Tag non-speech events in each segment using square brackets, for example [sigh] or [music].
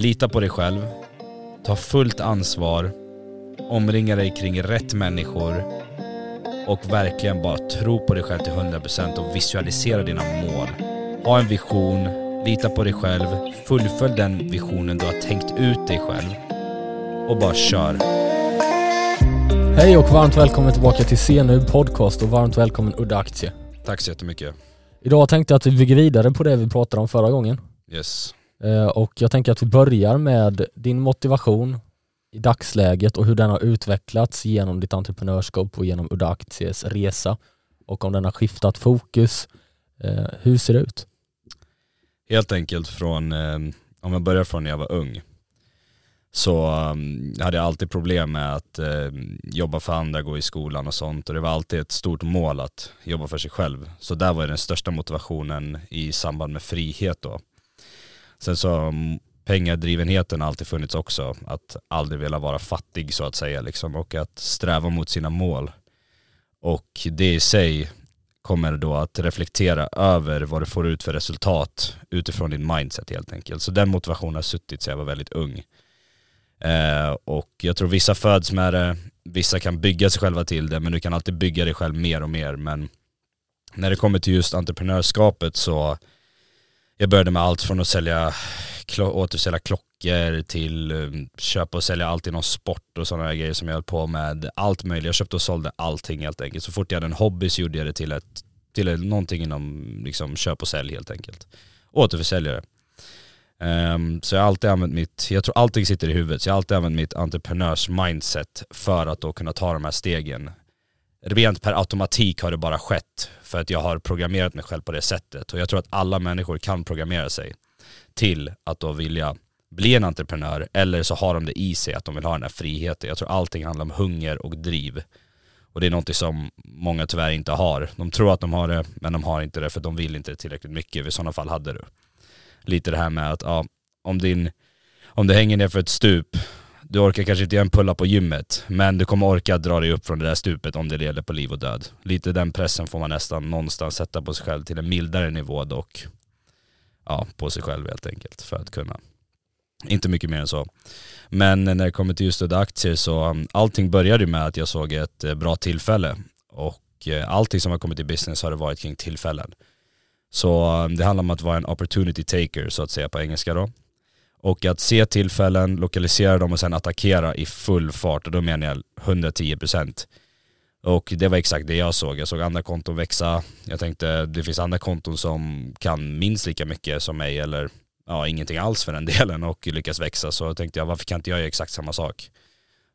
lita på dig själv, ta fullt ansvar, omringa dig kring rätt människor och verkligen bara tro på dig själv till 100% och visualisera dina mål. Ha en vision, lita på dig själv, fullfölj den visionen du har tänkt ut dig själv och bara kör. Hej och varmt välkommen tillbaka till CNU Podcast och varmt välkommen Udda Aktie. Tack så jättemycket. Idag tänkte jag att vi bygger vidare på det vi pratade om förra gången. Yes. Eh, och jag tänker att vi börjar med din motivation i dagsläget och hur den har utvecklats genom ditt entreprenörskap och genom Udda Akties resa och om den har skiftat fokus. Eh, hur ser det ut? Helt enkelt från, eh, om jag börjar från när jag var ung, så um, hade jag alltid problem med att jobba för andra, gå i skolan och sånt och det var alltid ett stort mål att jobba för sig själv. Så där var den största motivationen i samband med frihet då. Sen så mm, pengadrivenheten har alltid funnits också, att aldrig vilja vara fattig så att säga liksom och att sträva mot sina mål. Och det i sig kommer då att reflektera över vad du får ut för resultat utifrån din mindset helt enkelt. Så den motivationen har suttit sedan jag var väldigt ung. Eh, och jag tror vissa föds med det, vissa kan bygga sig själva till det, men du kan alltid bygga dig själv mer och mer. Men när det kommer till just entreprenörskapet så, jag började med allt från att sälja, återsälja klockor till um, köpa och sälja allt inom sport och sådana grejer som jag höll på med. Allt möjligt, jag köpte och sålde allting helt enkelt. Så fort jag hade en hobby så gjorde jag det till, ett, till ett, någonting inom liksom, köp och sälj helt enkelt. Återförsäljare. Um, så jag har alltid använt mitt, jag tror allting sitter i huvudet, så jag har alltid använt mitt entreprenörs mindset för att då kunna ta de här stegen. Rent per automatik har det bara skett för att jag har programmerat mig själv på det sättet. Och jag tror att alla människor kan programmera sig till att då vilja bli en entreprenör eller så har de det i sig att de vill ha den här friheten. Jag tror allting handlar om hunger och driv. Och det är någonting som många tyvärr inte har. De tror att de har det, men de har inte det för de vill inte tillräckligt mycket. I sådana fall hade du lite det här med att ja, om, din, om du hänger ner för ett stup, du orkar kanske inte göra en pulla på gymmet, men du kommer orka dra dig upp från det där stupet om det gäller på liv och död. Lite den pressen får man nästan någonstans sätta på sig själv till en mildare nivå dock. Ja, på sig själv helt enkelt för att kunna. Inte mycket mer än så. Men när det kommer till just det aktier så um, allting började med att jag såg ett eh, bra tillfälle och eh, allting som har kommit i business har det varit kring tillfällen. Så um, det handlar om att vara en opportunity taker så att säga på engelska då. Och att se tillfällen, lokalisera dem och sen attackera i full fart och då menar jag 110%. Och det var exakt det jag såg. Jag såg andra konton växa. Jag tänkte det finns andra konton som kan minst lika mycket som mig eller ja, ingenting alls för den [laughs] delen och lyckas växa. Så tänkte jag varför kan inte jag göra exakt samma sak?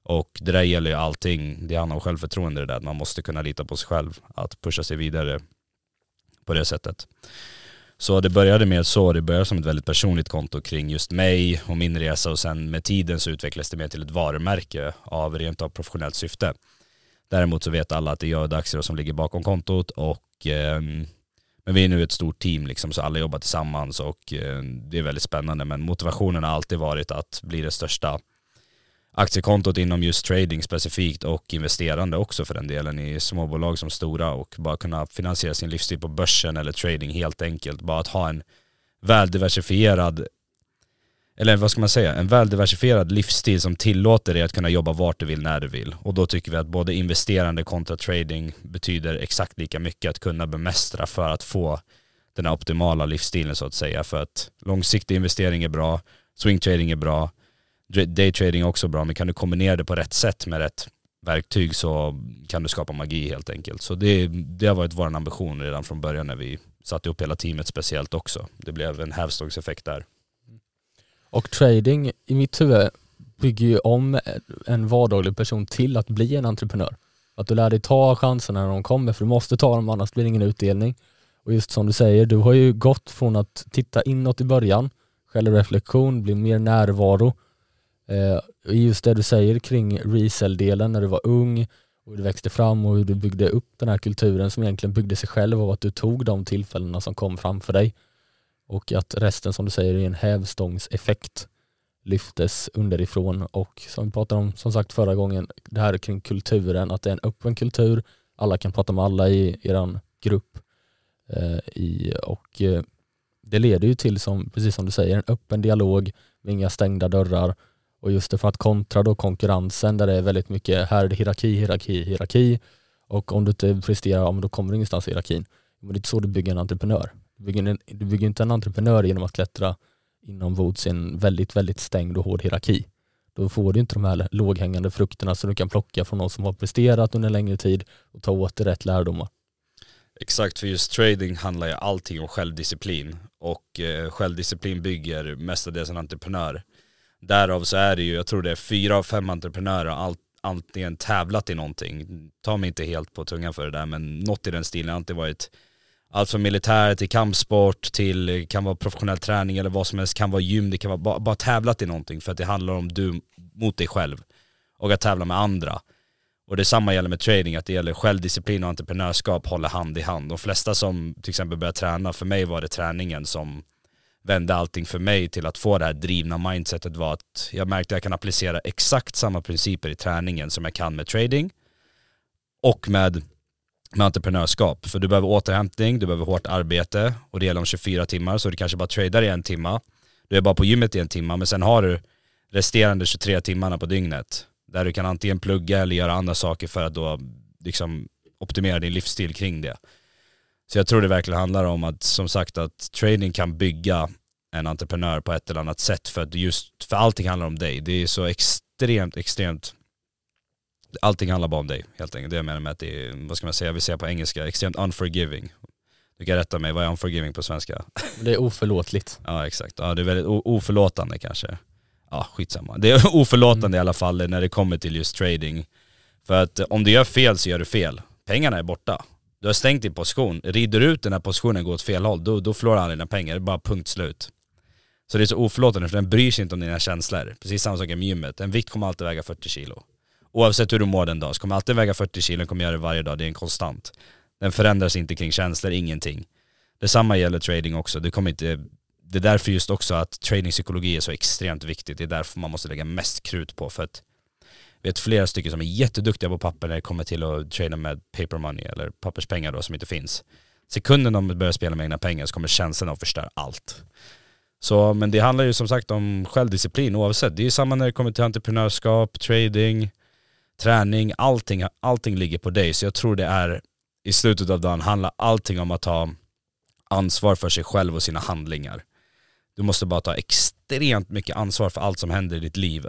Och det där gäller ju allting. Det handlar om självförtroende det där. Man måste kunna lita på sig själv. Att pusha sig vidare på det sättet. Så det började med så, det började som ett väldigt personligt konto kring just mig och min resa och sen med tiden så utvecklades det mer till ett varumärke av rent av professionellt syfte. Däremot så vet alla att det är jag och Daxero som ligger bakom kontot och eh, men vi är nu ett stort team liksom så alla jobbar tillsammans och eh, det är väldigt spännande men motivationen har alltid varit att bli det största aktiekontot inom just trading specifikt och investerande också för den delen i småbolag som stora och bara kunna finansiera sin livsstil på börsen eller trading helt enkelt. Bara att ha en väldiversifierad eller vad ska man säga, en väldiversifierad livsstil som tillåter dig att kunna jobba vart du vill när du vill. Och då tycker vi att både investerande kontra trading betyder exakt lika mycket att kunna bemästra för att få den här optimala livsstilen så att säga. För att långsiktig investering är bra, swing trading är bra, daytrading är också bra, men kan du kombinera det på rätt sätt med rätt verktyg så kan du skapa magi helt enkelt. Så det, det har varit vår ambition redan från början när vi satte upp hela teamet speciellt också. Det blev en hävstångseffekt där. Och trading i mitt huvud bygger ju om en vardaglig person till att bli en entreprenör. Att du lär dig ta chanserna när de kommer, för du måste ta dem annars blir det ingen utdelning. Och just som du säger, du har ju gått från att titta inåt i början, självreflektion, bli mer närvaro. Eh, just det du säger kring resell-delen när du var ung och hur du växte fram och hur du byggde upp den här kulturen som egentligen byggde sig själv av att du tog de tillfällena som kom framför dig. Och att resten som du säger är en hävstångseffekt lyftes underifrån och som vi pratade om som sagt förra gången, det här kring kulturen, att det är en öppen kultur, alla kan prata med alla i er grupp eh, i, och eh, det leder ju till, som, precis som du säger, en öppen dialog med inga stängda dörrar. Och just det för att kontra då konkurrensen där det är väldigt mycket, här är det hierarki, hierarki, hierarki. Och om du inte presterar, då kommer du ingenstans i hierarkin. Men det är inte så du bygger en entreprenör. Du bygger, en, du bygger inte en entreprenör genom att klättra inombords i en väldigt, väldigt stängd och hård hierarki. Då får du inte de här låghängande frukterna som du kan plocka från någon som har presterat under en längre tid och ta åt dig rätt lärdomar. Exakt, för just trading handlar ju allting om självdisciplin och eh, självdisciplin bygger mestadels en entreprenör. Därav så är det ju, jag tror det är fyra av fem entreprenörer har antingen tävlat i någonting, ta mig inte helt på tungan för det där, men något i den stilen har alltid varit allt från militär till kampsport till kan vara professionell träning eller vad som helst, kan vara gym, det kan vara bara, bara tävlat i någonting för att det handlar om du mot dig själv och att tävla med andra. Och detsamma gäller med trading, att det gäller självdisciplin och entreprenörskap håller hand i hand. De flesta som till exempel börjar träna, för mig var det träningen som vände allting för mig till att få det här drivna mindsetet var att jag märkte att jag kan applicera exakt samma principer i träningen som jag kan med trading och med, med entreprenörskap. För du behöver återhämtning, du behöver hårt arbete och det gäller om 24 timmar så du kanske bara tradar i en timma. Du är bara på gymmet i en timma men sen har du resterande 23 timmarna på dygnet där du kan antingen plugga eller göra andra saker för att då liksom optimera din livsstil kring det. Så jag tror det verkligen handlar om att, som sagt, att trading kan bygga en entreprenör på ett eller annat sätt för att just, för allting handlar om dig. Det är så extremt, extremt, allting handlar bara om dig helt enkelt. Det jag menar med att det är, vad ska man säga, vi säger på engelska, extremt unforgiving. Du kan rätta mig, vad är unforgiving på svenska? [laughs] Det är oförlåtligt. ja exakt, ja det är väldigt oförlåtande kanske. Ja skitsamma. Det är [laughs] oförlåtande mm. i alla fall när det kommer till just trading. För att om du gör fel så gör du fel. Pengarna är borta. Du har stängt din position. Rider du ut den här positionen och går åt fel håll, då, då förlorar han dina pengar. Det är bara punkt slut. Så det är så oförlåtande för den bryr sig inte om dina känslor. Precis samma sak med gymmet. En vikt kommer alltid väga 40 kilo. Oavsett hur du mår den dag så kommer alltid väga 40 kilo, den kommer göra det varje dag. Det är en konstant. Den förändras inte kring känslor, ingenting. Detsamma gäller trading också. Det, kommer inte, det är därför just också att tradingpsykologi är så extremt viktigt. Det är därför man måste lägga mest krut på. För att vet flera stycken som är jätteduktiga på papper när det kommer till att trada med paper money eller papperspengar då som inte finns. Sekunden de börjar spela med egna pengar så kommer känslan att förstöra allt. Så, men det handlar ju som sagt om självdisciplin oavsett. Det är ju samma när det kommer till entreprenörskap, trading, träning, allting, allting ligger på dig. Så jag tror det är, i slutet av dagen handlar allting om att ta ansvar för sig själv och sina handlingar. Du måste bara ta extremt mycket ansvar för allt som händer i ditt liv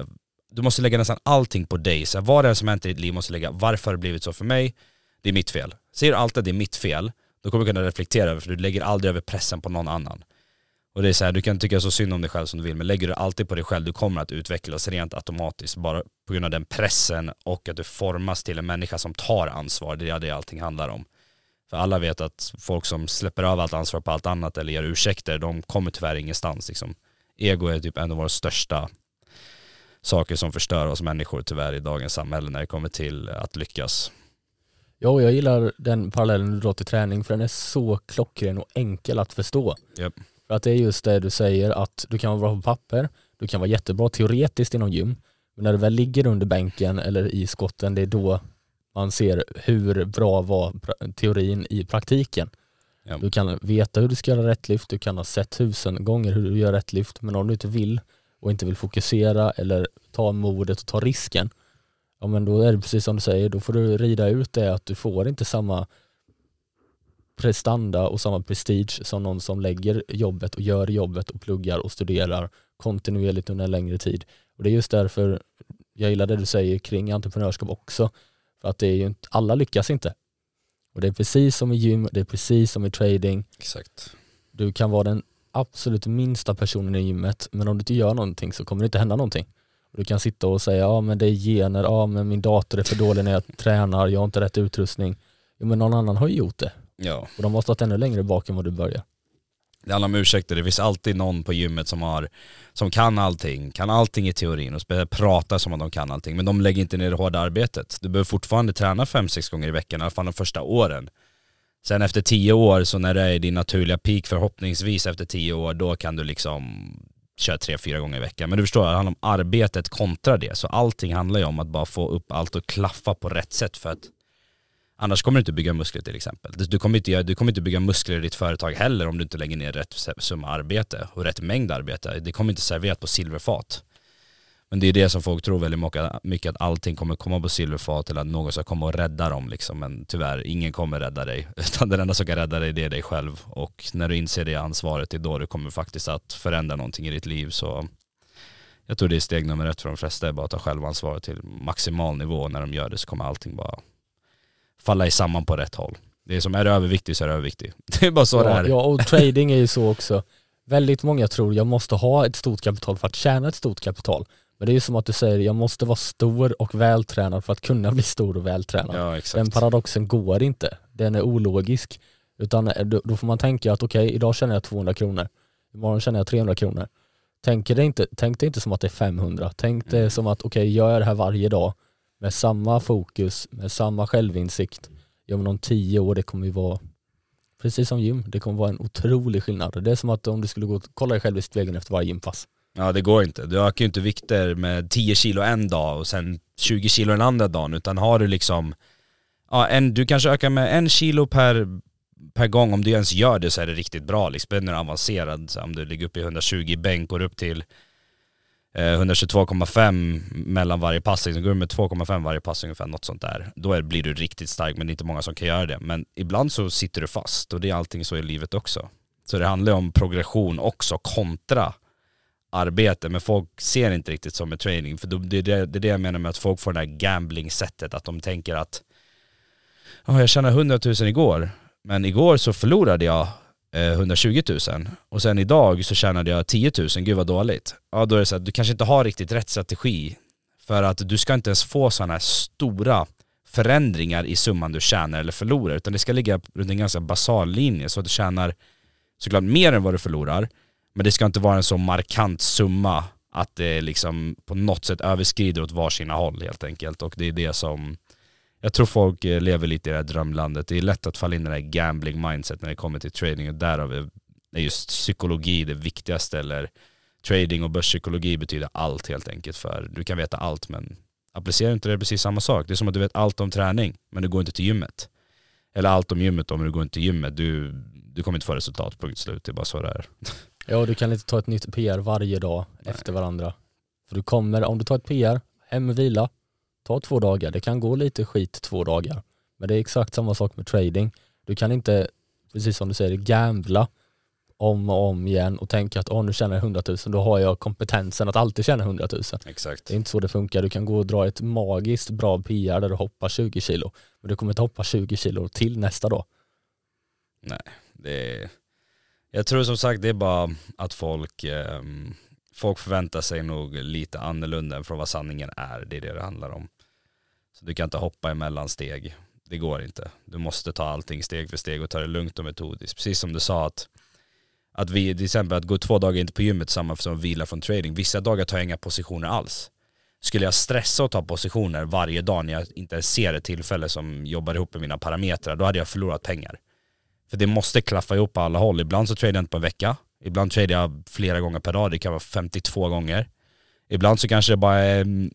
du måste lägga nästan allting på dig. Så vad det är som hänt i ditt liv måste lägga, varför har det blivit så för mig? Det är mitt fel. Säger du alltid att det är mitt fel, då kommer du kunna reflektera över för du lägger aldrig över pressen på någon annan. Och det är så här, du kan tycka så synd om dig själv som du vill, men lägger du alltid på dig själv, du kommer att utvecklas rent automatiskt bara på grund av den pressen och att du formas till en människa som tar ansvar. Det är det allting handlar om. För alla vet att folk som släpper av allt ansvar på allt annat eller ger ursäkter, de kommer tyvärr ingenstans. Liksom. Ego är typ en av våra största saker som förstör oss människor tyvärr i dagens samhälle när det kommer till att lyckas. Ja, jag gillar den parallellen du drar till träning för den är så klockren och enkel att förstå. Yep. För att det är just det du säger att du kan vara bra på papper, du kan vara jättebra teoretiskt inom gym, men när du väl ligger under bänken eller i skotten, det är då man ser hur bra var teorin i praktiken. Yep. Du kan veta hur du ska göra rätt lyft, du kan ha sett tusen gånger hur du gör rätt lyft, men om du inte vill och inte vill fokusera eller ta modet och ta risken, ja men då är det precis som du säger, då får du rida ut det att du får inte samma prestanda och samma prestige som någon som lägger jobbet och gör jobbet och pluggar och studerar kontinuerligt under en längre tid. Och det är just därför jag gillar det du säger kring entreprenörskap också. För att det är ju inte, alla lyckas inte. Och det är precis som i gym, det är precis som i trading. Exakt. Du kan vara den absolut minsta personen i gymmet, men om du inte gör någonting så kommer det inte hända någonting. Du kan sitta och säga, ja men det är gener, ja men min dator är för dålig när jag [laughs] tränar, jag har inte rätt utrustning. Jo men någon annan har ju gjort det. Ja. Och de har stått ännu längre bak än vad du börjar. Det handlar om ursäkter, det finns alltid någon på gymmet som, har, som kan allting, kan allting i teorin och pratar som att de kan allting, men de lägger inte ner det hårda arbetet. Du behöver fortfarande träna fem sex gånger i veckan, i alla fall de första åren. Sen efter tio år, så när det är din naturliga peak förhoppningsvis efter tio år, då kan du liksom köra tre, fyra gånger i veckan. Men du förstår, det handlar om arbetet kontra det. Så allting handlar ju om att bara få upp allt och klaffa på rätt sätt för att Annars kommer du inte bygga muskler till exempel. Du kommer inte, du kommer inte bygga muskler i ditt företag heller om du inte lägger ner rätt summa arbete och rätt mängd arbete. Det kommer inte serverat på silverfat. Men det är det som folk tror väldigt mycket, att allting kommer komma på silverfat eller att någon ska komma och rädda dem liksom. Men tyvärr, ingen kommer rädda dig. [laughs] Utan den enda som kan rädda dig det är dig själv. Och när du inser det ansvaret, det är då du kommer faktiskt att förändra någonting i ditt liv. Så jag tror det är steg nummer ett för de flesta, är bara att ta självansvaret till maximal nivå. Och när de gör det så kommer allting bara falla i samman på rätt håll. Det är som, är du överviktig så är du överviktig. [laughs] Det är bara så ja, det är. Ja, och trading är ju så [laughs] också. Väldigt många tror jag måste ha ett stort kapital för att tjäna ett stort kapital. Men det är ju som att du säger, jag måste vara stor och vältränad för att kunna bli stor och vältränad. Ja, exakt. Den paradoxen går inte. Den är ologisk. Utan eh, då får man tänka att okej, okay, idag tjänar jag 200 kronor. Imorgon tjänar jag 300 kronor. Tänk det inte, tänk det inte som att det är 500. Tänk det mm. som att okej, okay, gör jag det här varje dag med samma fokus, med samma självinsikt. Om tio år, det kommer ju vara precis som gym. Det kommer vara en otrolig skillnad. Det är som att om du skulle gå och kolla dig själv i spegeln efter varje gympass. Ja det går inte. Du ökar ju inte vikter med 10 kilo en dag och sen 20 kilo den andra dagen utan har du liksom Ja, en, du kanske ökar med en kilo per, per gång, om du ens gör det så är det riktigt bra liksom. du är avancerad, så om du ligger uppe i 120 bänk och upp till eh, 122,5 mellan varje passning, liksom. så går du med 2,5 varje passning ungefär, något sånt där. Då är, blir du riktigt stark, men det är inte många som kan göra det. Men ibland så sitter du fast och det är allting så i livet också. Så det handlar om progression också kontra arbete, men folk ser inte riktigt som med training. För det är det, det, är det jag menar med att folk får det här gambling-sättet, att de tänker att oh, jag tjänade 100 000 igår, men igår så förlorade jag eh, 120 000 och sen idag så tjänade jag 10 000, gud vad dåligt. Ja då är det så att du kanske inte har riktigt rätt strategi för att du ska inte ens få sådana här stora förändringar i summan du tjänar eller förlorar utan det ska ligga runt en ganska basal linje så att du tjänar såklart mer än vad du förlorar men det ska inte vara en så markant summa att det liksom på något sätt överskrider åt varsina håll helt enkelt. Och det är det som jag tror folk eh, lever lite i det här drömlandet. Det är lätt att falla in i det här gambling mindset när det kommer till trading och därav är just psykologi det viktigaste eller trading och börspsykologi betyder allt helt enkelt för du kan veta allt men applicerar inte det precis samma sak. Det är som att du vet allt om träning men du går inte till gymmet. Eller allt om gymmet om du går inte till gymmet. Du, du kommer inte få resultat, punkt slut. Det är bara så det är. [laughs] Ja, du kan inte ta ett nytt PR varje dag Nej. efter varandra. För du kommer, om du tar ett PR, hem och vila, ta två dagar. Det kan gå lite skit två dagar. Men det är exakt samma sak med trading. Du kan inte, precis som du säger, gambla om och om igen och tänka att oh, nu tjänar jag 100 000, då har jag kompetensen att alltid tjäna 100 000. Exakt. Det är inte så det funkar. Du kan gå och dra ett magiskt bra PR där du hoppar 20 kilo, men du kommer inte hoppa 20 kilo till nästa dag. Nej, det är jag tror som sagt det är bara att folk, eh, folk förväntar sig nog lite annorlunda från vad sanningen är. Det är det det handlar om. Så du kan inte hoppa emellan steg. Det går inte. Du måste ta allting steg för steg och ta det lugnt och metodiskt. Precis som du sa att, att vi, till exempel att gå två dagar inte på gymmet samma som att vila från trading. Vissa dagar tar jag inga positioner alls. Skulle jag stressa och ta positioner varje dag när jag inte ser ett tillfälle som jobbar ihop med mina parametrar, då hade jag förlorat pengar. För det måste klaffa ihop på alla håll. Ibland så tradar jag inte på en vecka. Ibland tradar jag flera gånger per dag. Det kan vara 52 gånger. Ibland så kanske det bara är mm,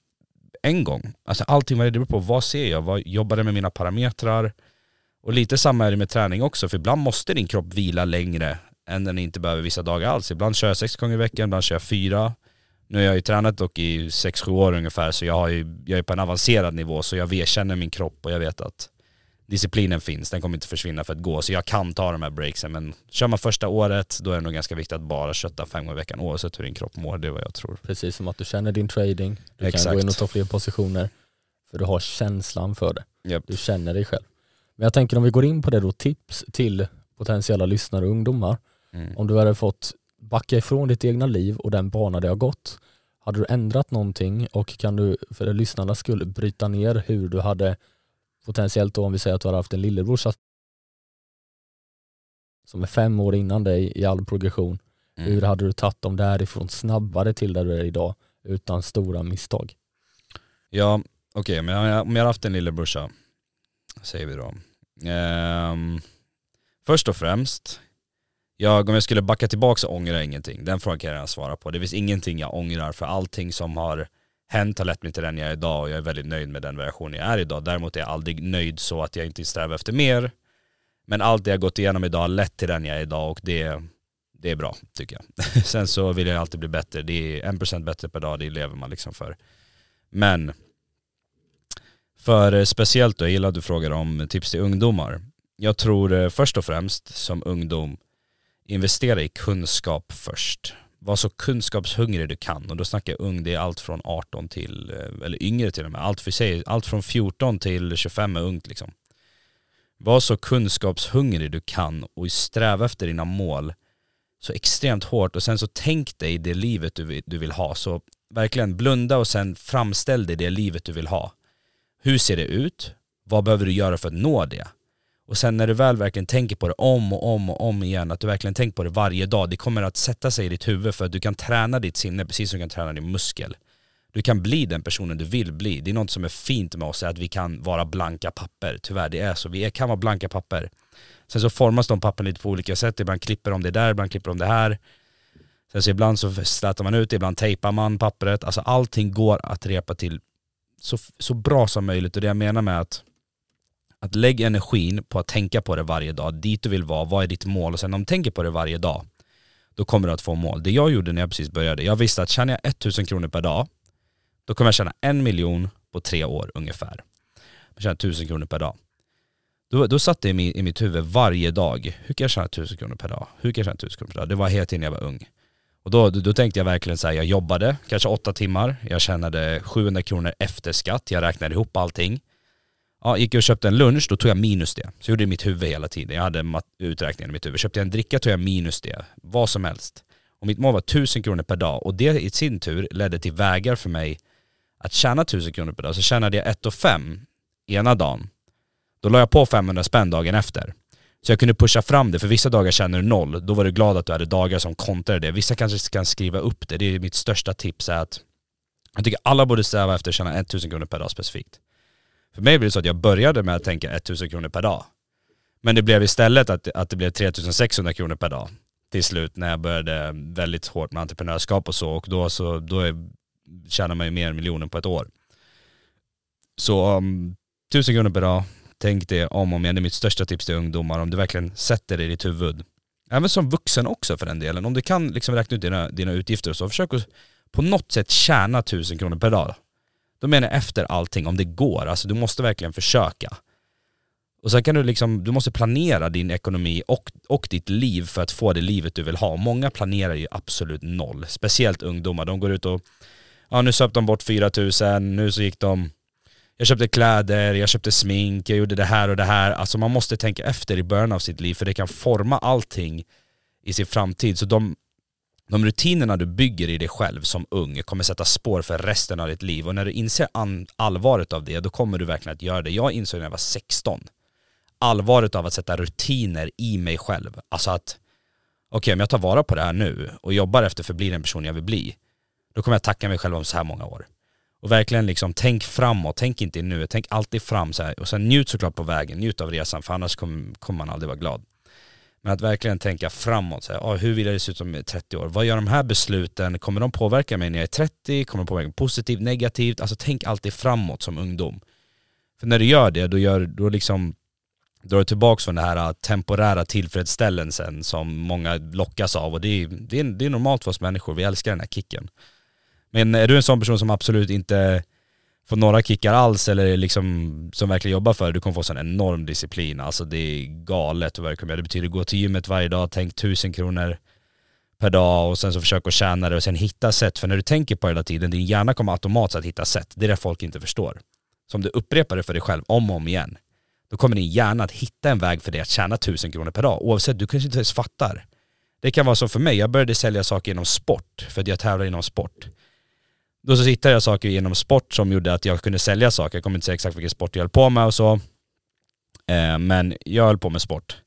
en gång. Alltså allting vad det beror på. Vad ser jag? Vad jobbar det med mina parametrar? Och lite samma är det med träning också. För ibland måste din kropp vila längre än den inte behöver vissa dagar alls. Ibland kör jag sex gånger i veckan, ibland kör jag fyra. Nu har jag ju tränat dock i sex sju år ungefär så jag, har ju, jag är på en avancerad nivå så jag känner min kropp och jag vet att disciplinen finns, den kommer inte försvinna för att gå. Så jag kan ta de här breaksen. Men kör man första året, då är det nog ganska viktigt att bara kötta fem gånger i veckan oavsett hur din kropp mår. Det är vad jag tror. Precis som att du känner din trading, du Exakt. kan gå in och ta fler positioner. För du har känslan för det. Yep. Du känner dig själv. Men jag tänker om vi går in på det då, tips till potentiella lyssnare och ungdomar. Mm. Om du hade fått backa ifrån ditt egna liv och den bana det har gått, hade du ändrat någonting och kan du för lyssnarna skulle bryta ner hur du hade potentiellt då om vi säger att du har haft en lillebrorsa som är fem år innan dig i all progression. Mm. Hur hade du tagit dem därifrån snabbare till där du är idag utan stora misstag? Ja, okej, okay, men om jag, om jag har haft en lillebrorsa, säger vi då. Ehm, först och främst, jag, om jag skulle backa tillbaka så ångrar jag ingenting. Den frågan kan jag redan svara på. Det finns ingenting jag ångrar för allting som har hänt har lett mig till den jag är idag och jag är väldigt nöjd med den version jag är idag. Däremot är jag aldrig nöjd så att jag inte strävar efter mer. Men allt det jag gått igenom idag har lett till den jag är idag och det, det är bra tycker jag. [laughs] Sen så vill jag alltid bli bättre. Det är en procent bättre per dag, det lever man liksom för. Men för eh, speciellt då, jag gillar att du frågar om tips till ungdomar. Jag tror eh, först och främst som ungdom, investera i kunskap först. Var så kunskapshungrig du kan och då snackar jag ung, det är allt från 18 till, eh, eller yngre till och med, allt, för sig, allt från 14 till 25 är ungt liksom. Var så kunskapshungrig du kan och sträva efter dina mål så extremt hårt och sen så tänk dig det livet du du vill ha. Så verkligen blunda och sen framställ dig det livet du vill ha. Hur ser det ut? Vad behöver du göra för att nå det? Och sen när du väl verkligen tänker på det om och om och om igen, att du verkligen tänker på det varje dag, det kommer att sätta sig i ditt huvud för att du kan träna ditt sinne precis som du kan träna din muskel. Du kan bli den personen du vill bli. Det är något som är fint med oss, är att vi kan vara blanka papper. Tyvärr, det är så. Vi kan vara blanka papper. Sen så formas de pappren lite på olika sätt. Ibland klipper de det där, ibland klipper de det här. Sen så ibland så slätar man ut det, ibland tejpar man pappret. Alltså allting går att repa till så, så bra som möjligt. Och det jag menar med att, att lägg energin på att tänka på det varje dag, dit du vill vara, vad är ditt mål? Och sen om du tänker på det varje dag, då kommer du att få mål. Det jag gjorde när jag precis började, jag visste att tjänar jag 1000 kronor per dag, då kommer jag tjäna en miljon på tre år ungefär. Jag tjänar 1000 kronor per dag. Då, då satt det i, i mitt huvud varje dag, hur kan jag tjäna 1000 kronor per dag? Hur kan jag tjäna 1000 kronor per dag? Det var hela tiden jag var ung. Och då, då tänkte jag verkligen så här, jag jobbade kanske åtta timmar, jag tjänade 700 kronor efter skatt, jag räknade ihop allting. Ja, gick jag och köpte en lunch, då tog jag minus det. Så jag gjorde det i mitt huvud hela tiden. Jag hade uträkningen i mitt huvud. Köpte jag en dricka tog jag minus det. Vad som helst. Och mitt mål var 1000 kronor per dag. Och det i sin tur ledde till vägar för mig att tjäna 1000 kronor per dag. Så tjänade jag 1 5 ena dagen. Då la jag på 500 spänn dagen efter. Så jag kunde pusha fram det, för vissa dagar känner du noll, då var du glad att du hade dagar som kontrade det. Vissa kanske kan skriva upp det, det är mitt största tips är att jag tycker alla borde sträva efter att tjäna 1000 kronor per dag specifikt. För mig blev det så att jag började med att tänka 1000 kronor per dag. Men det blev istället att, att det blev 3600 kronor per dag till slut när jag började väldigt hårt med entreprenörskap och så och då, så, då är, tjänar man ju mer än miljonen på ett år. Så um, 1000 kronor per dag, Tänk det om och om igen, det är mitt största tips till ungdomar, om du verkligen sätter det i ditt huvud. Även som vuxen också för den delen. Om du kan liksom räkna ut dina, dina utgifter och så, försök att på något sätt tjäna 1000 kronor per dag. Då menar jag efter allting, om det går. Alltså du måste verkligen försöka. Och sen kan du liksom, du måste planera din ekonomi och, och ditt liv för att få det livet du vill ha. Många planerar ju absolut noll. Speciellt ungdomar, de går ut och, ja nu söp de bort 4000, nu så gick de jag köpte kläder, jag köpte smink, jag gjorde det här och det här. Alltså man måste tänka efter i början av sitt liv för det kan forma allting i sin framtid. Så de, de rutinerna du bygger i dig själv som ung kommer sätta spår för resten av ditt liv. Och när du inser allvaret av det, då kommer du verkligen att göra det. Jag insåg när jag var 16, allvaret av att sätta rutiner i mig själv. Alltså att, okej okay, om jag tar vara på det här nu och jobbar efter för att bli den person jag vill bli, då kommer jag tacka mig själv om så här många år. Och verkligen liksom tänk framåt, tänk inte nu, tänk alltid fram så här. Och sen njut såklart på vägen, njut av resan för annars kommer, kommer man aldrig vara glad. Men att verkligen tänka framåt, så här, ah, hur vill jag se ut om 30 år? Vad gör de här besluten? Kommer de påverka mig när jag är 30? Kommer de påverka mig positivt, negativt? Alltså tänk alltid framåt som ungdom. För när du gör det, då, gör, då liksom drar du tillbaka från den här äh, temporära tillfredsställelsen som många lockas av och det är, det är, det är normalt för oss människor, vi älskar den här kicken. Men äh, är du en sån person som absolut inte på några kickar alls eller liksom som verkligen jobbar för det, du kommer få sån enorm disciplin. Alltså det är galet vad det kommer Det betyder gå till gymmet varje dag, tänk tusen kronor per dag och sen så försök att tjäna det och sen hitta sätt. För när du tänker på det hela tiden, din hjärna kommer automatiskt att hitta sätt. Det är det folk inte förstår. Så om du upprepar det för dig själv om och om igen, då kommer din hjärna att hitta en väg för dig att tjäna tusen kronor per dag. Oavsett, du kanske inte ens fattar. Det kan vara som för mig, jag började sälja saker inom sport, för att jag tävlar inom sport. Då så hittade jag saker genom sport som gjorde att jag kunde sälja saker. Jag kommer inte säga exakt vilken sport jag höll på med och så. Eh, men jag höll på med sport.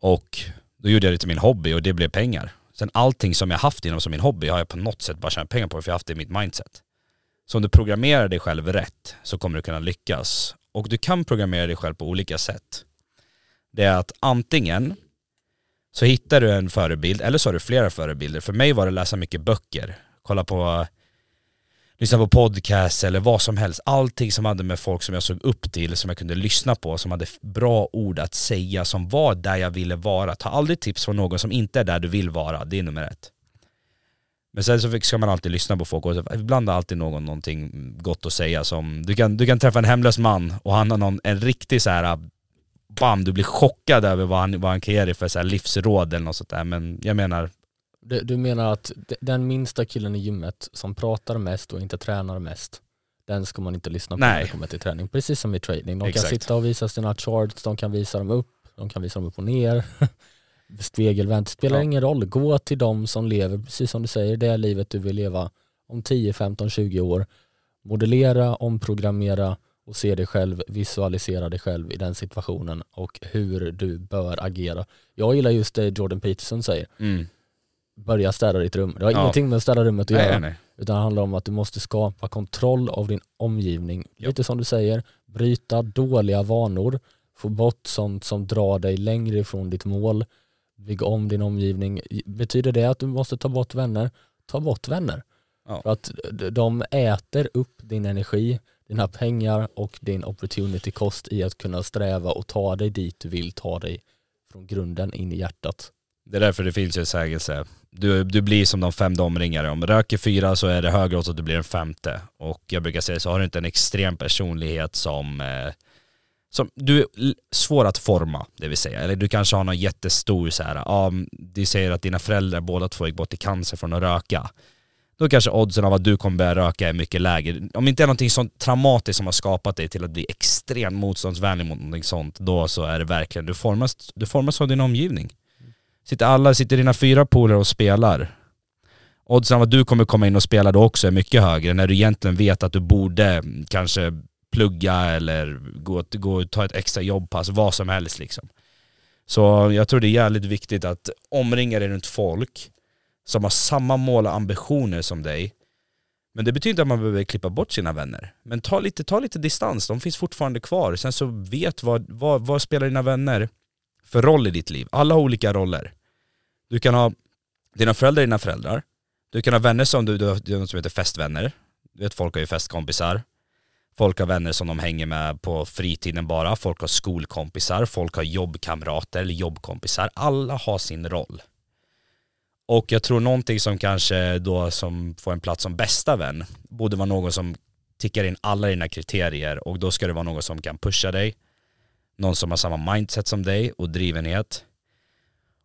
Och då gjorde jag det till min hobby och det blev pengar. Sen allting som jag haft inom som min hobby har jag på något sätt bara tjänat pengar på för jag har haft det i mitt mindset. Så om du programmerar dig själv rätt så kommer du kunna lyckas. Och du kan programmera dig själv på olika sätt. Det är att antingen så hittar du en förebild eller så har du flera förebilder. För mig var det att läsa mycket böcker. Kolla på lyssna på podcast eller vad som helst. Allting som hade med folk som jag såg upp till, som jag kunde lyssna på, som hade bra ord att säga, som var där jag ville vara. Ta aldrig tips från någon som inte är där du vill vara, det är nummer ett. Men sen så ska man alltid lyssna på folk och ibland har alltid någon någonting gott att säga som, du kan, du kan träffa en hemlös man och han har någon, en riktig så här ah, bam, du blir chockad över vad han, vad han kan ge dig för så här livsråd eller något sånt där. Men jag menar, du, du menar att den minsta killen i gymmet som pratar mest och inte tränar mest, den ska man inte lyssna på Nej. när det kommer till träning. Precis som i trading. De Exakt. kan sitta och visa sina charts, de kan visa dem upp, de kan visa dem upp och ner. [laughs] Spegelvänt, spelar Ja. ingen roll. Gå till dem som lever, precis som du säger, det är livet du vill leva om 10, 15, 20 år. Modellera, omprogrammera och se dig själv, visualisera dig själv i den situationen och hur du bör agera. Jag gillar just det Jordan Peterson säger mm. Börja städa ditt rum. Det har Ja. ingenting med att städa rummet att nej, göra. nej, nej. Utan det handlar om att du måste skapa kontroll av din omgivning. Ja. Lite som du säger, bryta dåliga vanor, få bort sånt som drar dig längre ifrån ditt mål, bygga om din omgivning. Betyder det att du måste ta bort vänner? Ta bort vänner. Ja. För att de äter upp din energi, dina pengar och din opportunity cost i att kunna sträva och ta dig dit du vill ta dig från grunden in i hjärtat. Det är därför det finns en sägelse. Du, du blir som de fem de omringare. Om du röker fyra så är det högre åt att du blir en femte. Och jag brukar säga så har du inte en extrem personlighet som, eh, som du är svår att forma, det vill säga. Eller du kanske har någon jättestor så här, ja, mm, du säger att dina föräldrar båda två gick bort i cancer från att röka. Då kanske oddsen av att du kommer börja röka är mycket lägre. Om det inte är någonting sånt traumatiskt som har skapat dig till att bli extremt motståndsvänlig mot någonting sånt, då så är det verkligen, du formas, du formas av din omgivning. Sitter alla, sitter dina fyra polare och spelar. Oddsen av att du kommer komma in och spela då också är mycket högre när du egentligen vet att du borde kanske plugga eller gå, gå och ta ett extra jobbpass, alltså vad som helst liksom. Så jag tror det är jävligt viktigt att omringa dig runt folk som har samma mål och ambitioner som dig. Men det betyder inte att man behöver klippa bort sina vänner. Men ta lite, ta lite distans, de finns fortfarande kvar. Sen så vet vad, vad, vad spelar dina vänner för roll i ditt liv. Alla har olika roller. Du kan ha dina föräldrar dina föräldrar. Du kan ha vänner som du, du har något som heter festvänner. Du vet folk har ju festkompisar. Folk har vänner som de hänger med på fritiden bara. Folk har skolkompisar. Folk har jobbkamrater eller jobbkompisar. Alla har sin roll. Och jag tror någonting som kanske då som får en plats som bästa vän borde vara någon som tickar in alla dina kriterier och då ska det vara någon som kan pusha dig, någon som har samma mindset som dig och drivenhet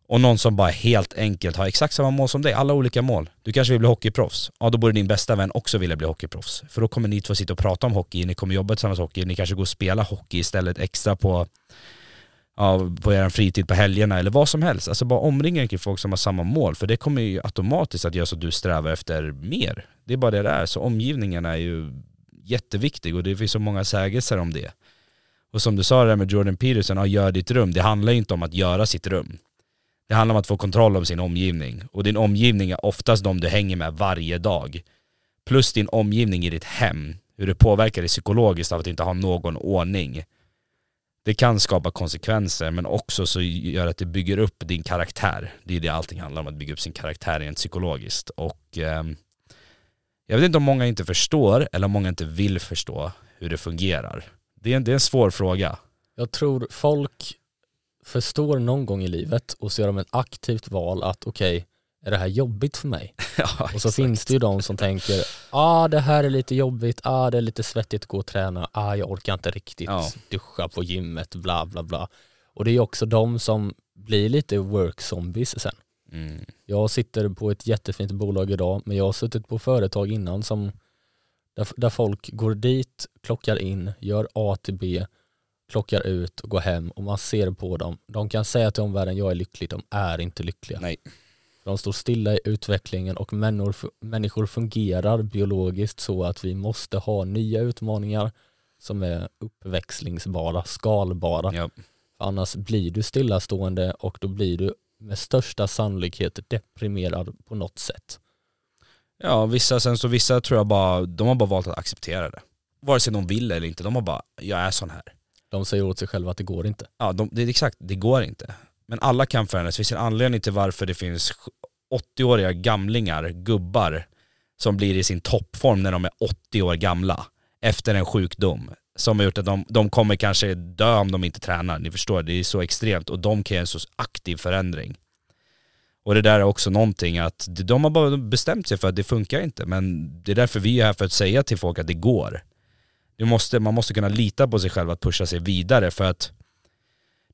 och någon som bara helt enkelt har exakt samma mål som dig, alla olika mål. Du kanske vill bli hockeyproffs, ja då borde din bästa vän också vilja bli hockeyproffs. För då kommer ni två sitta och prata om hockey, ni kommer jobba tillsammans hockey, ni kanske går och spelar hockey istället extra på ja, på er fritid på helgerna eller vad som helst. Alltså bara omringa er kring folk som har samma mål för det kommer ju automatiskt att göra så att du strävar efter mer. Det är bara det det är. Så omgivningen är ju jätteviktig och det finns så många sägelser om det. Och som du sa det där med Jordan Peterson, ja, gör ditt rum. Det handlar ju inte om att göra sitt rum. Det handlar om att få kontroll över sin omgivning. Och din omgivning är oftast de du hänger med varje dag. Plus din omgivning i ditt hem. Hur det påverkar dig psykologiskt av att inte ha någon ordning det kan skapa konsekvenser men också så gör att det bygger upp din karaktär. Det är det allting handlar om, att bygga upp sin karaktär rent psykologiskt. Och eh, jag vet inte om många inte förstår eller om många inte vill förstå hur det fungerar. Det är en, det är en svår fråga. Jag tror folk förstår någon gång i livet och så gör de ett aktivt val att okej, är det här jobbigt för mig? [laughs] ja, Och så exakt. finns det ju de som tänker, ah det här är lite jobbigt, ah det är lite svettigt att gå och träna, ah jag orkar inte riktigt Ja. duscha på gymmet, bla bla bla. Och det är också de som blir lite work zombies sen. Mm. Jag sitter på ett jättefint bolag idag, men jag har suttit på företag innan som där, där folk går dit, klockar in, gör A till B, klockar ut och går hem och man ser på dem. De kan säga till omvärlden, jag är lycklig, de är inte lyckliga. Nej. De står stilla i utvecklingen och människor, fungerar biologiskt så att vi måste ha nya utmaningar som är uppväxlingsbara, skalbara. Ja. Annars blir du stillastående och då blir du med största sannolikhet deprimerad på något sätt. ja, vissa sen så vissa tror jag bara, de har bara valt att acceptera det. Vare sig de vill eller inte, de har bara, jag är sån här. De säger åt sig själva att det går inte. Ja, de, det är exakt, det går inte. Men alla kan förändras. Det finns en anledning till varför det finns 80-åriga gamlingar, gubbar, som blir i sin toppform när de är 80 år gamla efter en sjukdom som har gjort att de, de kommer kanske dö om de inte tränar. Ni förstår, det är så extremt och de kan göra en så aktiv förändring. Och det där är också någonting att de har bara bestämt sig för att det funkar inte men det är därför vi är här för att säga till folk att det går. Du måste, man måste kunna lita på sig själv att pusha sig vidare för att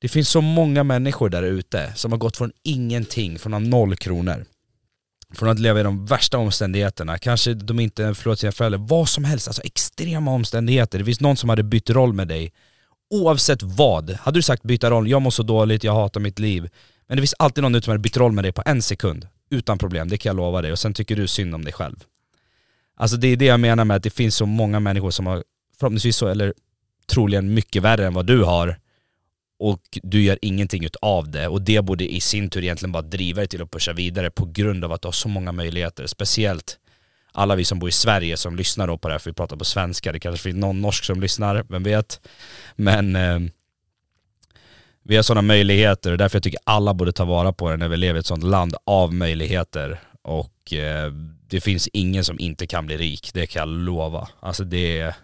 det finns så många människor där ute som har gått från ingenting, från att ha noll kronor. Från att leva i de värsta omständigheterna, kanske de inte förlorat sina föräldrar, vad som helst, alltså extrema omständigheter. Det finns någon som hade bytt roll med dig. Oavsett vad, hade du sagt byta roll, jag mår så dåligt, jag hatar mitt liv. Men det finns alltid någon som hade bytt roll med dig på en sekund. Utan problem, det kan jag lova dig. Och sen tycker du synd om dig själv. Alltså det är det jag menar med att det finns så många människor som har förhoppningsvis så, eller troligen mycket värre än vad du har och du gör ingenting av det och det borde i sin tur egentligen bara driva dig till att pusha vidare på grund av att du har så många möjligheter. Speciellt alla vi som bor i Sverige som lyssnar då på det här, för vi pratar på svenska, det kanske finns någon norsk som lyssnar, vem vet. Men eh, vi har sådana möjligheter och därför jag tycker alla borde ta vara på det när vi lever i ett sådant land av möjligheter. Och eh, det finns ingen som inte kan bli rik, det kan jag lova. Alltså det är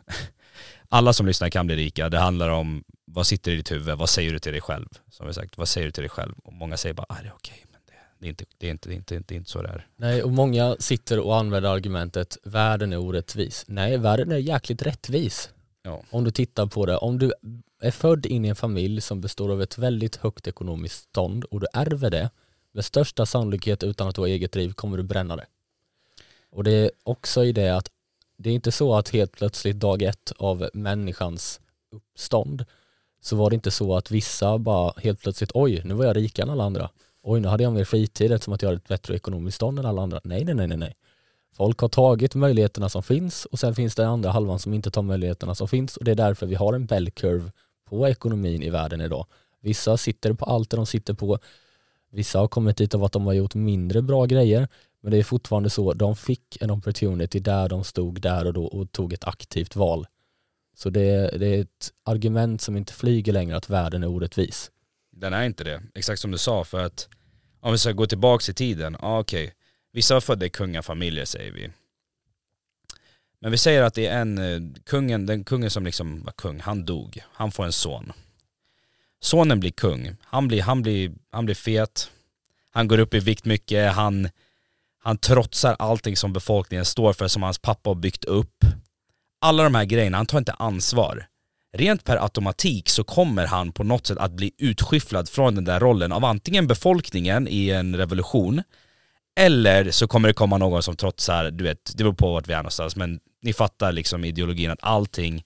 alla som lyssnar kan bli rika. Det handlar om vad sitter i ditt huvud, vad säger du till dig själv? Som vi sagt, vad säger du till dig själv? Och många säger bara, ah, det är okej, men det, det, är inte, det, är inte, det, är inte, det är inte så det är. Nej, och många sitter och använder argumentet, världen är orättvis. Nej, världen är jäkligt rättvis. Ja. Om du tittar på det, om du är född in i en familj som består av ett väldigt högt ekonomiskt stånd och du ärver det, med största sannolikhet utan att du har eget driv kommer du bränna det. Och det är också i det att det är inte så att helt plötsligt dag ett av människans uppstånd så var det inte så att vissa bara helt plötsligt oj, nu var jag rikare än alla andra. Oj, nu hade jag mer fritid eftersom att jag hade ett bättre ekonomiskt stånd än alla andra. Nej, nej, nej, nej. Folk har tagit möjligheterna som finns och sen finns det andra halvan som inte tar möjligheterna som finns och det är därför vi har en bell curve på ekonomin i världen idag. Vissa sitter på allt det de sitter på. Vissa har kommit dit av att de har gjort mindre bra grejer men det är fortfarande så, de fick en opportunity där de stod där och då och tog ett aktivt val. Så det, det är ett argument som inte flyger längre att världen är orättvis. Den är inte det, exakt som du sa för att om vi ska gå tillbaka i tiden, ah, okej, okay. vissa var födda i kungafamiljer säger vi. Men vi säger att det är en, eh, kungen, den kungen som liksom var kung, han dog. Han får en son. Sonen blir kung, han blir, han blir, han blir fet, han går upp i vikt mycket, han han trotsar allting som befolkningen står för, som hans pappa har byggt upp. Alla de här grejerna, han tar inte ansvar. Rent per automatik så kommer han på något sätt att bli utskyfflad från den där rollen av antingen befolkningen i en revolution, eller så kommer det komma någon som trotsar, du vet, det beror på vart vi är någonstans, men ni fattar liksom ideologin att allting,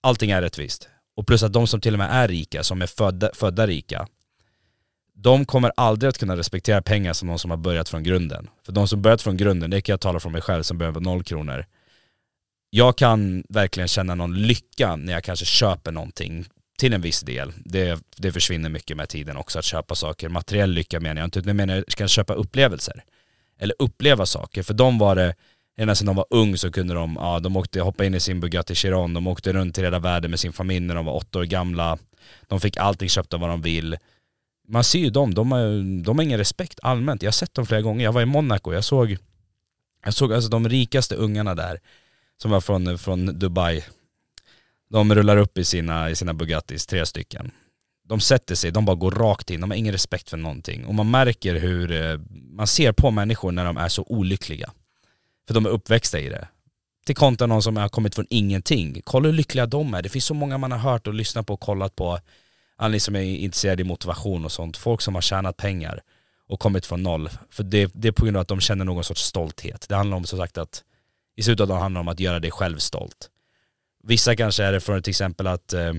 allting är rättvist. Och plus att de som till och med är rika, som är födda, födda rika, de kommer aldrig att kunna respektera pengar som de som har börjat från grunden. För de som börjat från grunden, det kan jag tala från mig själv som behöver på noll kronor. Jag kan verkligen känna någon lycka när jag kanske köper någonting till en viss del. Det, det försvinner mycket med tiden också att köpa saker. Materiell lycka menar jag inte, utan jag menar att jag kan köpa upplevelser. Eller uppleva saker. För de var det, redan sedan de var ung så kunde de, ja de åkte, hoppa in i sin Bugatti Chiron, de åkte runt i hela världen med sin familj när de var åtta år gamla. De fick allting köpt av vad de vill man ser ju dem, de har, de har ingen respekt allmänt. Jag har sett dem flera gånger. Jag var i Monaco, jag såg, jag såg alltså de rikaste ungarna där, som var från, från Dubai. De rullar upp i sina, i sina Bugattis, tre stycken. De sätter sig, de bara går rakt in, de har ingen respekt för någonting. Och man märker hur, eh, man ser på människor när de är så olyckliga. För de är uppväxta i det. Till kontra någon som har kommit från ingenting. Kolla hur lyckliga de är. Det finns så många man har hört och lyssnat på och kollat på alla ni som är intresserade i motivation och sånt, folk som har tjänat pengar och kommit från noll. För det, det är på grund av att de känner någon sorts stolthet. Det handlar om som sagt att, i slutet av dagen handlar det om att göra dig själv stolt. Vissa kanske är det från till exempel att eh,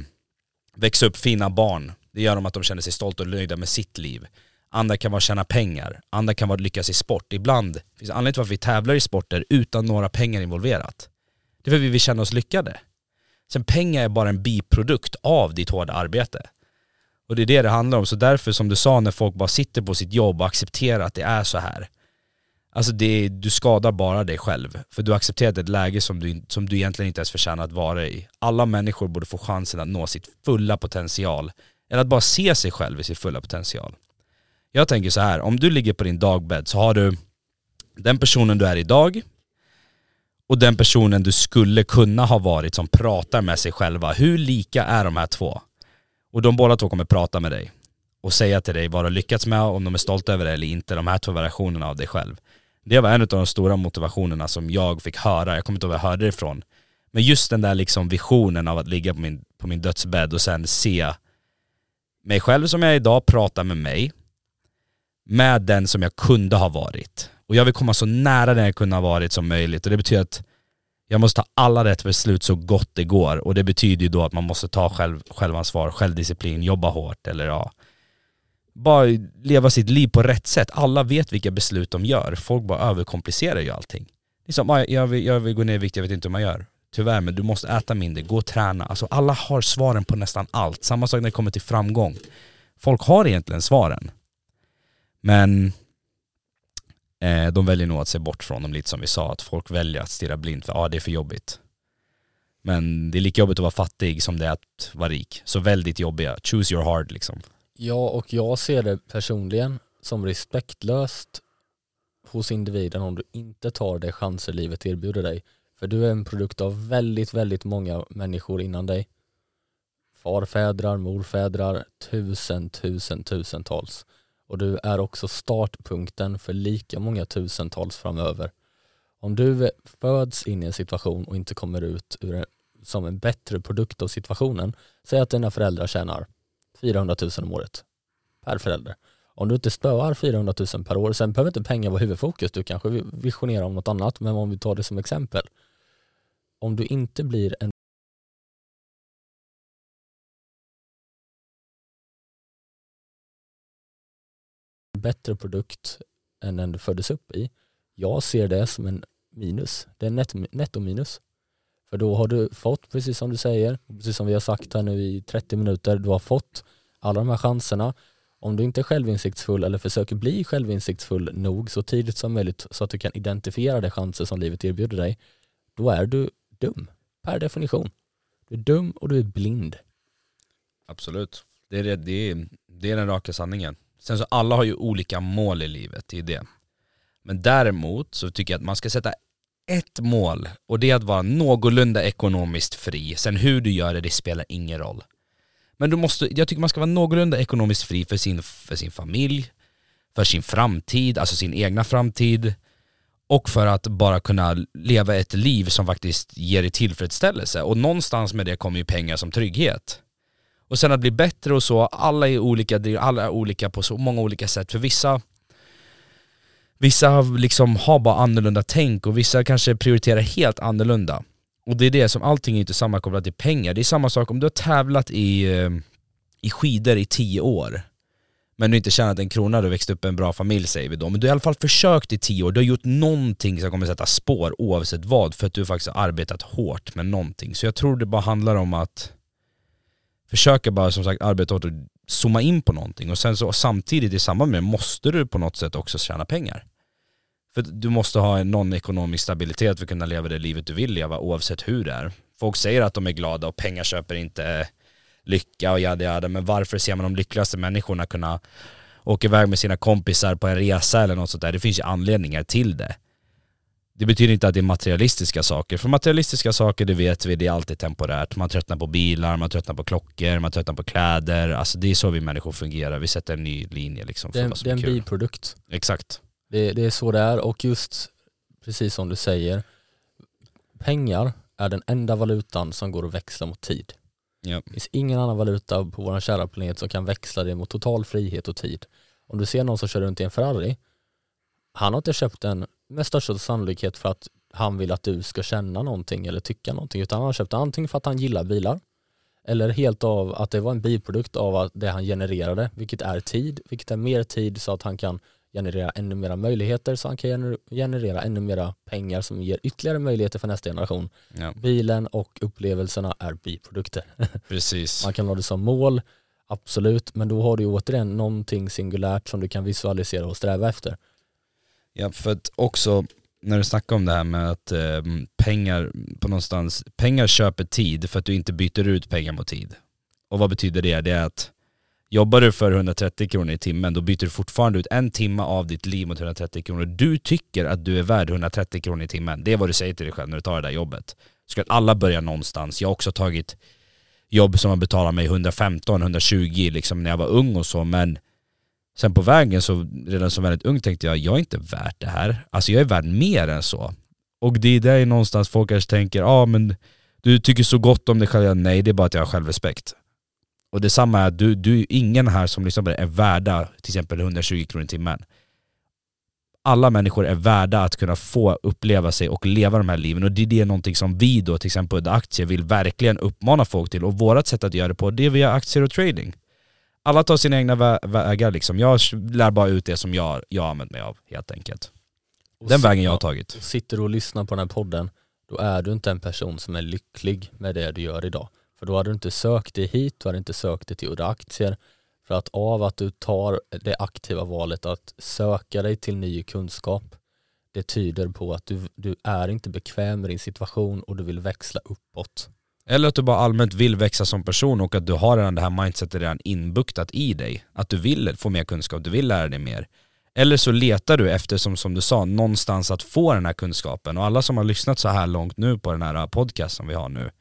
växa upp fina barn. Det gör de att de känner sig stolta och nöjda med sitt liv. Andra kan vara att tjäna pengar, andra kan vara att lyckas i sport. Ibland finns det anledning till varför vi tävlar i sporter utan några pengar involverat. Det är för att vi vill känna oss lyckade. Sen pengar är bara en biprodukt av ditt hårda arbete. Och det är det det handlar om. Så därför som du sa när folk bara sitter på sitt jobb och accepterar att det är så här. Alltså det, du skadar bara dig själv. För du har accepterat ett läge som du, som du egentligen inte ens förtjänar att vara i. Alla människor borde få chansen att nå sitt fulla potential. Eller att bara se sig själv i sin fulla potential. Jag tänker så här, om du ligger på din dagbädd så har du den personen du är idag och den personen du skulle kunna ha varit som pratar med sig själva. Hur lika är de här två? Och de båda två kommer prata med dig och säga till dig vad du har lyckats med, om de är stolta över det eller inte, de här två variationerna av dig själv. Det var en av de stora motivationerna som jag fick höra, jag kommer inte ihåg var jag hörde det ifrån. Men just den där liksom visionen av att ligga på min, på min dödsbädd och sen se mig själv som jag är idag prata med mig, med den som jag kunde ha varit. Och jag vill komma så nära den jag kunde ha varit som möjligt och det betyder att jag måste ta alla rätt beslut så gott det går och det betyder ju då att man måste ta själv, självansvar, självdisciplin, jobba hårt eller ja, bara leva sitt liv på rätt sätt. Alla vet vilka beslut de gör. Folk bara överkomplicerar ju allting. Liksom, jag, vill, jag vill gå ner i vikt, jag vet inte hur man gör. Tyvärr, men du måste äta mindre, gå och träna. Alltså alla har svaren på nästan allt. Samma sak när det kommer till framgång. Folk har egentligen svaren. Men eh, de väljer nog att se bort från dem lite som vi sa, att folk väljer att stirra blint för ja, ah, det är för jobbigt. Men det är lika jobbigt att vara fattig som det är att vara rik. Så väldigt jobbiga. Choose your hard liksom. Ja, och jag ser det personligen som respektlöst hos individen om du inte tar de chanser livet erbjuder dig. För du är en produkt av väldigt, väldigt många människor innan dig. Farfädrar, morfädrar, tusen, tusen, tusentals. Och du är också startpunkten för lika många tusentals framöver. Om du föds in i en situation och inte kommer ut ur en, som en bättre produkt av situationen, säg att dina föräldrar tjänar 400 000 om året per förälder. Om du inte spöar 400 000 per år, sen behöver inte pengar vara huvudfokus, du kanske visionerar om något annat, men om vi tar det som exempel. Om du inte blir en bättre produkt än den du föddes upp i, jag ser det som en minus. Det är en netto minus. För då har du fått, precis som du säger, precis som vi har sagt här nu i 30 minuter, du har fått alla de här chanserna. Om du inte är självinsiktsfull eller försöker bli självinsiktsfull nog så tidigt som möjligt så att du kan identifiera de chanser som livet erbjuder dig, då är du dum per definition. Du är dum och du är blind. Absolut. Det är, det, det är, det är den raka sanningen. Sen så alla har ju olika mål i livet, det är det. Men däremot så tycker jag att man ska sätta ett mål och det är att vara någorlunda ekonomiskt fri. Sen hur du gör det, det spelar ingen roll. Men du måste, jag tycker man ska vara någorlunda ekonomiskt fri för sin, för sin familj, för sin framtid, alltså sin egna framtid och för att bara kunna leva ett liv som faktiskt ger dig tillfredsställelse. Och någonstans med det kommer ju pengar som trygghet. Och sen att bli bättre och så, alla är olika, alla är olika på så många olika sätt. För vissa Vissa liksom har bara annorlunda tänk och vissa kanske prioriterar helt annorlunda. Och det är det som, allting är inte sammankopplat till pengar. Det är samma sak om du har tävlat i, eh, i skidor i tio år men du inte tjänat en krona, du växt upp i en bra familj säger vi då. Men du har i alla fall försökt i tio år, du har gjort någonting som kommer sätta spår oavsett vad för att du faktiskt har arbetat hårt med någonting. Så jag tror det bara handlar om att Försöker bara som sagt arbeta hårt och zooma in på någonting och sen så samtidigt i samband med måste du på något sätt också tjäna pengar. För du måste ha någon ekonomisk stabilitet för att kunna leva det livet du vill leva oavsett hur det är. Folk säger att de är glada och pengar köper inte lycka och jada jada, men varför ser man de lyckligaste människorna kunna åka iväg med sina kompisar på en resa eller något sånt där? Det finns ju anledningar till det. Det betyder inte att det är materialistiska saker, för materialistiska saker det vet vi, det är alltid temporärt. Man tröttnar på bilar, man tröttnar på klockor, man tröttnar på kläder. Alltså det är så vi människor fungerar, vi sätter en ny linje liksom för det, vad som det är en kul. biprodukt. Exakt. Det, det är så det är och just precis som du säger, pengar är den enda valutan som går att växla mot tid. Ja. Det finns ingen annan valuta på vår kära planet som kan växla det mot total frihet och tid. Om du ser någon som kör runt i en Ferrari, han har inte köpt den med största sannolikhet för att han vill att du ska känna någonting eller tycka någonting, utan han har köpt den antingen för att han gillar bilar, eller helt av att det var en biprodukt av det han genererade, vilket är tid, vilket är mer tid så att han kan generera ännu mera möjligheter så han kan generera ännu mera pengar som ger ytterligare möjligheter för nästa generation. Ja. Bilen och upplevelserna är biprodukter. [laughs] Precis. Man kan ha det som mål, absolut, men då har du återigen någonting singulärt som du kan visualisera och sträva efter. Ja, för att också när du snackar om det här med att eh, pengar på någonstans, pengar köper tid för att du inte byter ut pengar mot tid. Och vad betyder det? Det är att Jobbar du för 130 kronor i timmen, då byter du fortfarande ut en timme av ditt liv mot 130 kronor. Du tycker att du är värd 130 kronor i timmen. Det är vad du säger till dig själv när du tar det där jobbet. Ska alla börja någonstans. Jag har också tagit jobb som har betalat mig 115-120 liksom när jag var ung och så, men sen på vägen så redan som väldigt ung tänkte jag, jag är inte värt det här. Alltså jag är värd mer än så. Och det är där någonstans folk kanske tänker, ja ah, men du tycker så gott om dig själv. Nej, det är bara att jag har självrespekt. Och detsamma är att du, du, ingen här som lyssnar på är värda till exempel 120 kronor i timmen. Alla människor är värda att kunna få uppleva sig och leva de här liven och det är det någonting som vi då till exempel under aktier vill verkligen uppmana folk till och vårt sätt att göra det på det är via aktier och trading. Alla tar sina egna vä vägar liksom. Jag lär bara ut det som jag, jag har använt mig av helt enkelt. Den vägen jag har tagit. Sitter du och lyssnar på den här podden, då är du inte en person som är lycklig med det du gör idag. För då hade du inte sökt dig hit, du hade inte sökt dig till Udda Aktier. För att av att du tar det aktiva valet att söka dig till ny kunskap, det tyder på att du, du är inte bekväm med din situation och du vill växla uppåt. Eller att du bara allmänt vill växa som person och att du har redan det här mindsetet redan inbuktat i dig. Att du vill få mer kunskap, du vill lära dig mer. Eller så letar du efter, som, som du sa, någonstans att få den här kunskapen. Och alla som har lyssnat så här långt nu på den här äh, podcast som vi har nu,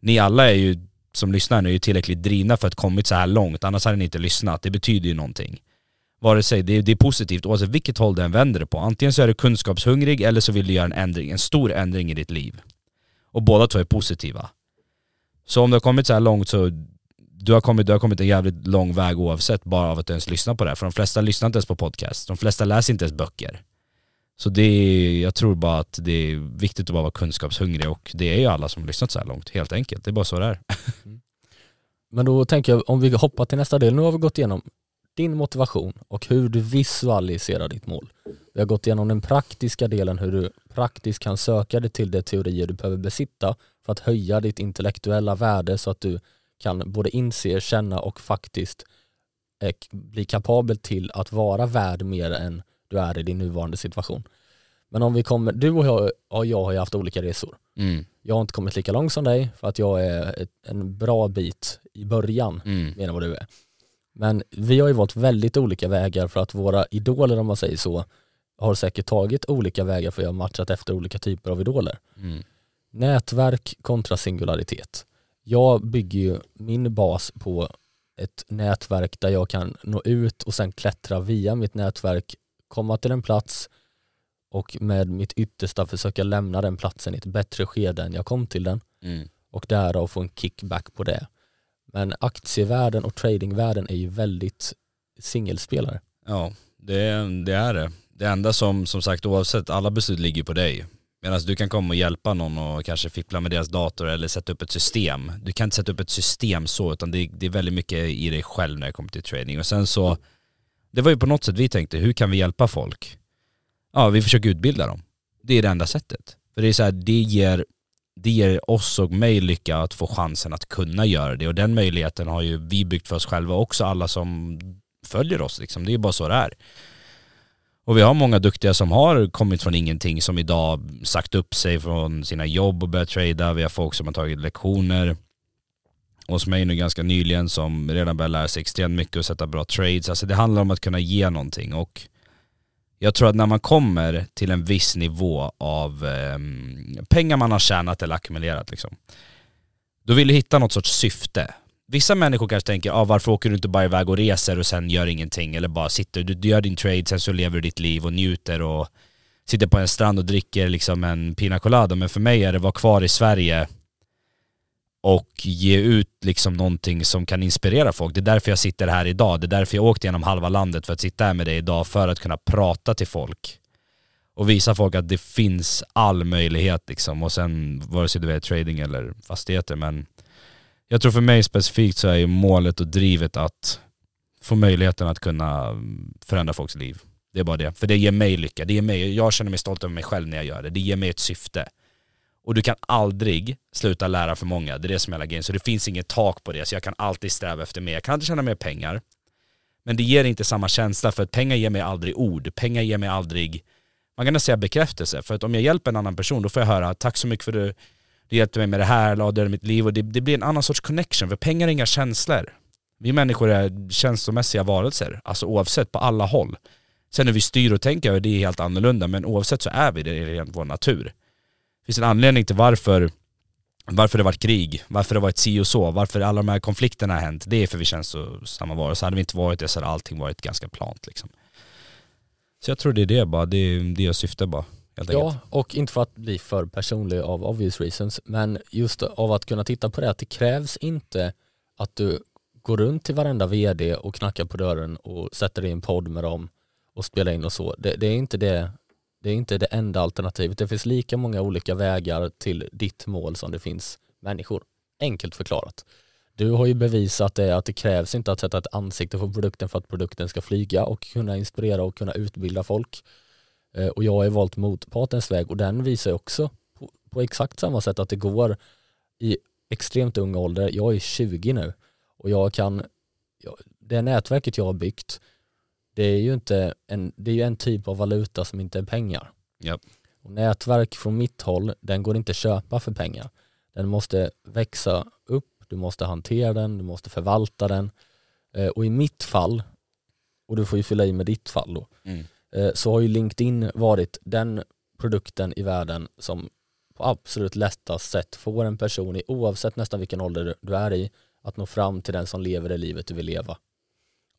ni alla är ju, som lyssnar nu, är ju tillräckligt drivna för att kommit så här långt, annars hade ni inte lyssnat. Det betyder ju någonting. Vare sig, det är, det är positivt oavsett vilket håll du än vänder det på. Antingen så är du kunskapshungrig eller så vill du göra en ändring, en stor ändring i ditt liv. Och båda två är positiva. Så om du har kommit så här långt så du har, kommit, du har kommit en jävligt lång väg oavsett bara av att du ens lyssna på det här. För de flesta lyssnar inte ens på podcast. De flesta läser inte ens böcker. Så det är, jag tror bara att det är viktigt att bara vara kunskapshungrig och det är ju alla som har lyssnat så här långt, helt enkelt. Det är bara så det är. Mm. Men då tänker jag, om vi hoppar till nästa del, nu har vi gått igenom din motivation och hur du visualiserar ditt mål. Vi har gått igenom den praktiska delen, hur du praktiskt kan söka dig till de teorier du behöver besitta för att höja ditt intellektuella värde så att du kan både inse, känna och faktiskt eh, bli kapabel till att vara värd mer än du är i din nuvarande situation. Men om vi kommer, du och jag, och jag har ju haft olika resor. Mm. Jag har inte kommit lika långt som dig för att jag är ett, en bra bit i början mm. mer än vad du är. Men vi har ju valt väldigt olika vägar för att våra idoler om man säger så har säkert tagit olika vägar för att jag har matchat efter olika typer av idoler. Mm. Nätverk kontra singularitet. Jag bygger ju min bas på ett nätverk där jag kan nå ut och sen klättra via mitt nätverk, komma till en plats och med mitt yttersta försöka lämna den platsen i ett bättre skede än jag kom till den mm. och därav få en kickback på det. Men aktievärlden och tradingvärlden är ju väldigt singelspelare. Ja, det, det är det. Det enda som, som sagt oavsett, alla beslut ligger på dig. Medan du kan komma och hjälpa någon och kanske fippla med deras dator eller sätta upp ett system. Du kan inte sätta upp ett system så, utan det, det är väldigt mycket i dig själv när det kommer till trading. Och sen så, det var ju på något sätt vi tänkte, hur kan vi hjälpa folk? Ja, vi försöker utbilda dem. Det är det enda sättet. För det är så här, det ger, det ger oss och mig lycka att få chansen att kunna göra det. Och den möjligheten har ju vi byggt för oss själva också, alla som följer oss liksom. Det är ju bara så det är. Och vi har många duktiga som har kommit från ingenting som idag sagt upp sig från sina jobb och börjat trada. Vi har folk som har tagit lektioner hos mig nu ganska nyligen som redan börjar lära sig extremt mycket och sätta bra trades. Alltså det handlar om att kunna ge någonting och jag tror att när man kommer till en viss nivå av eh, pengar man har tjänat eller ackumulerat liksom, då vill du hitta något sorts syfte. Vissa människor kanske tänker, ah, varför åker du inte bara iväg och reser och sen gör ingenting? Eller bara sitter, du, du gör din trade, sen så lever du ditt liv och njuter och sitter på en strand och dricker liksom en pina colada. Men för mig är det att vara kvar i Sverige och ge ut liksom någonting som kan inspirera folk. Det är därför jag sitter här idag. Det är därför jag åkt genom halva landet för att sitta här med dig idag, för att kunna prata till folk. Och visa folk att det finns all möjlighet liksom. Och sen, vare sig du är trading eller fastigheter, men jag tror för mig specifikt så är ju målet och drivet att få möjligheten att kunna mm, förändra folks liv. Det är bara det. För det ger mig lycka. Det ger mig, jag känner mig stolt över mig själv när jag gör det. Det ger mig ett syfte. Och du kan aldrig sluta lära för många. Det är det som är hela grejen. Så det finns inget tak på det. Så jag kan alltid sträva efter mer. Jag kan alltid tjäna mer pengar. Men det ger inte samma känsla för att pengar ger mig aldrig ord. Pengar ger mig aldrig, man kan säga bekräftelse. För att om jag hjälper en annan person då får jag höra tack så mycket för det du hjälpte mig med det här, la det i mitt liv och det, det, blir en annan sorts connection för pengar är inga känslor. Vi människor är känslomässiga varelser, alltså oavsett på alla håll. Sen hur vi styr och tänker, det är helt annorlunda, men oavsett så är vi det rent vår natur. Det finns en anledning till varför, varför det varit krig, varför det varit si och så, varför alla de här konflikterna har hänt. Det är för vi känns så samma varelser. Hade vi inte varit det så hade allting varit ganska plant liksom. Så jag tror det är det bara, det är det jag syftar bara. Helt Ja, enkelt. och inte för att bli för personlig av obvious reasons, men just av att kunna titta på det, att det krävs inte att du går runt till varenda vd och knackar på dörren och sätter dig i en podd med dem och spelar in och så. Det, det, är inte det, det är inte det enda alternativet. Det finns lika många olika vägar till ditt mål som det finns människor. Enkelt förklarat. Du har ju bevisat det att det krävs inte att sätta ett ansikte på produkten för att produkten ska flyga och kunna inspirera och kunna utbilda folk. Eh, Och jag har valt motpartens väg och den visar också på, på exakt samma sätt att det går i extremt ung ålder. Jag är 20 nu och jag kan, det nätverket jag har byggt, det är ju inte en, det är ju en typ av valuta som inte är pengar. Japp. Och nätverk från mitt håll, den går inte att köpa för pengar. Den måste växa upp, du måste hantera den, du måste förvalta den. Eh, Och i mitt fall, och du får ju fylla i med ditt fall då, Mm. Eh, så har ju LinkedIn varit den produkten i världen som på absolut lättast sätt får en person i oavsett nästan vilken ålder du är i att nå fram till den som lever det livet du vill leva.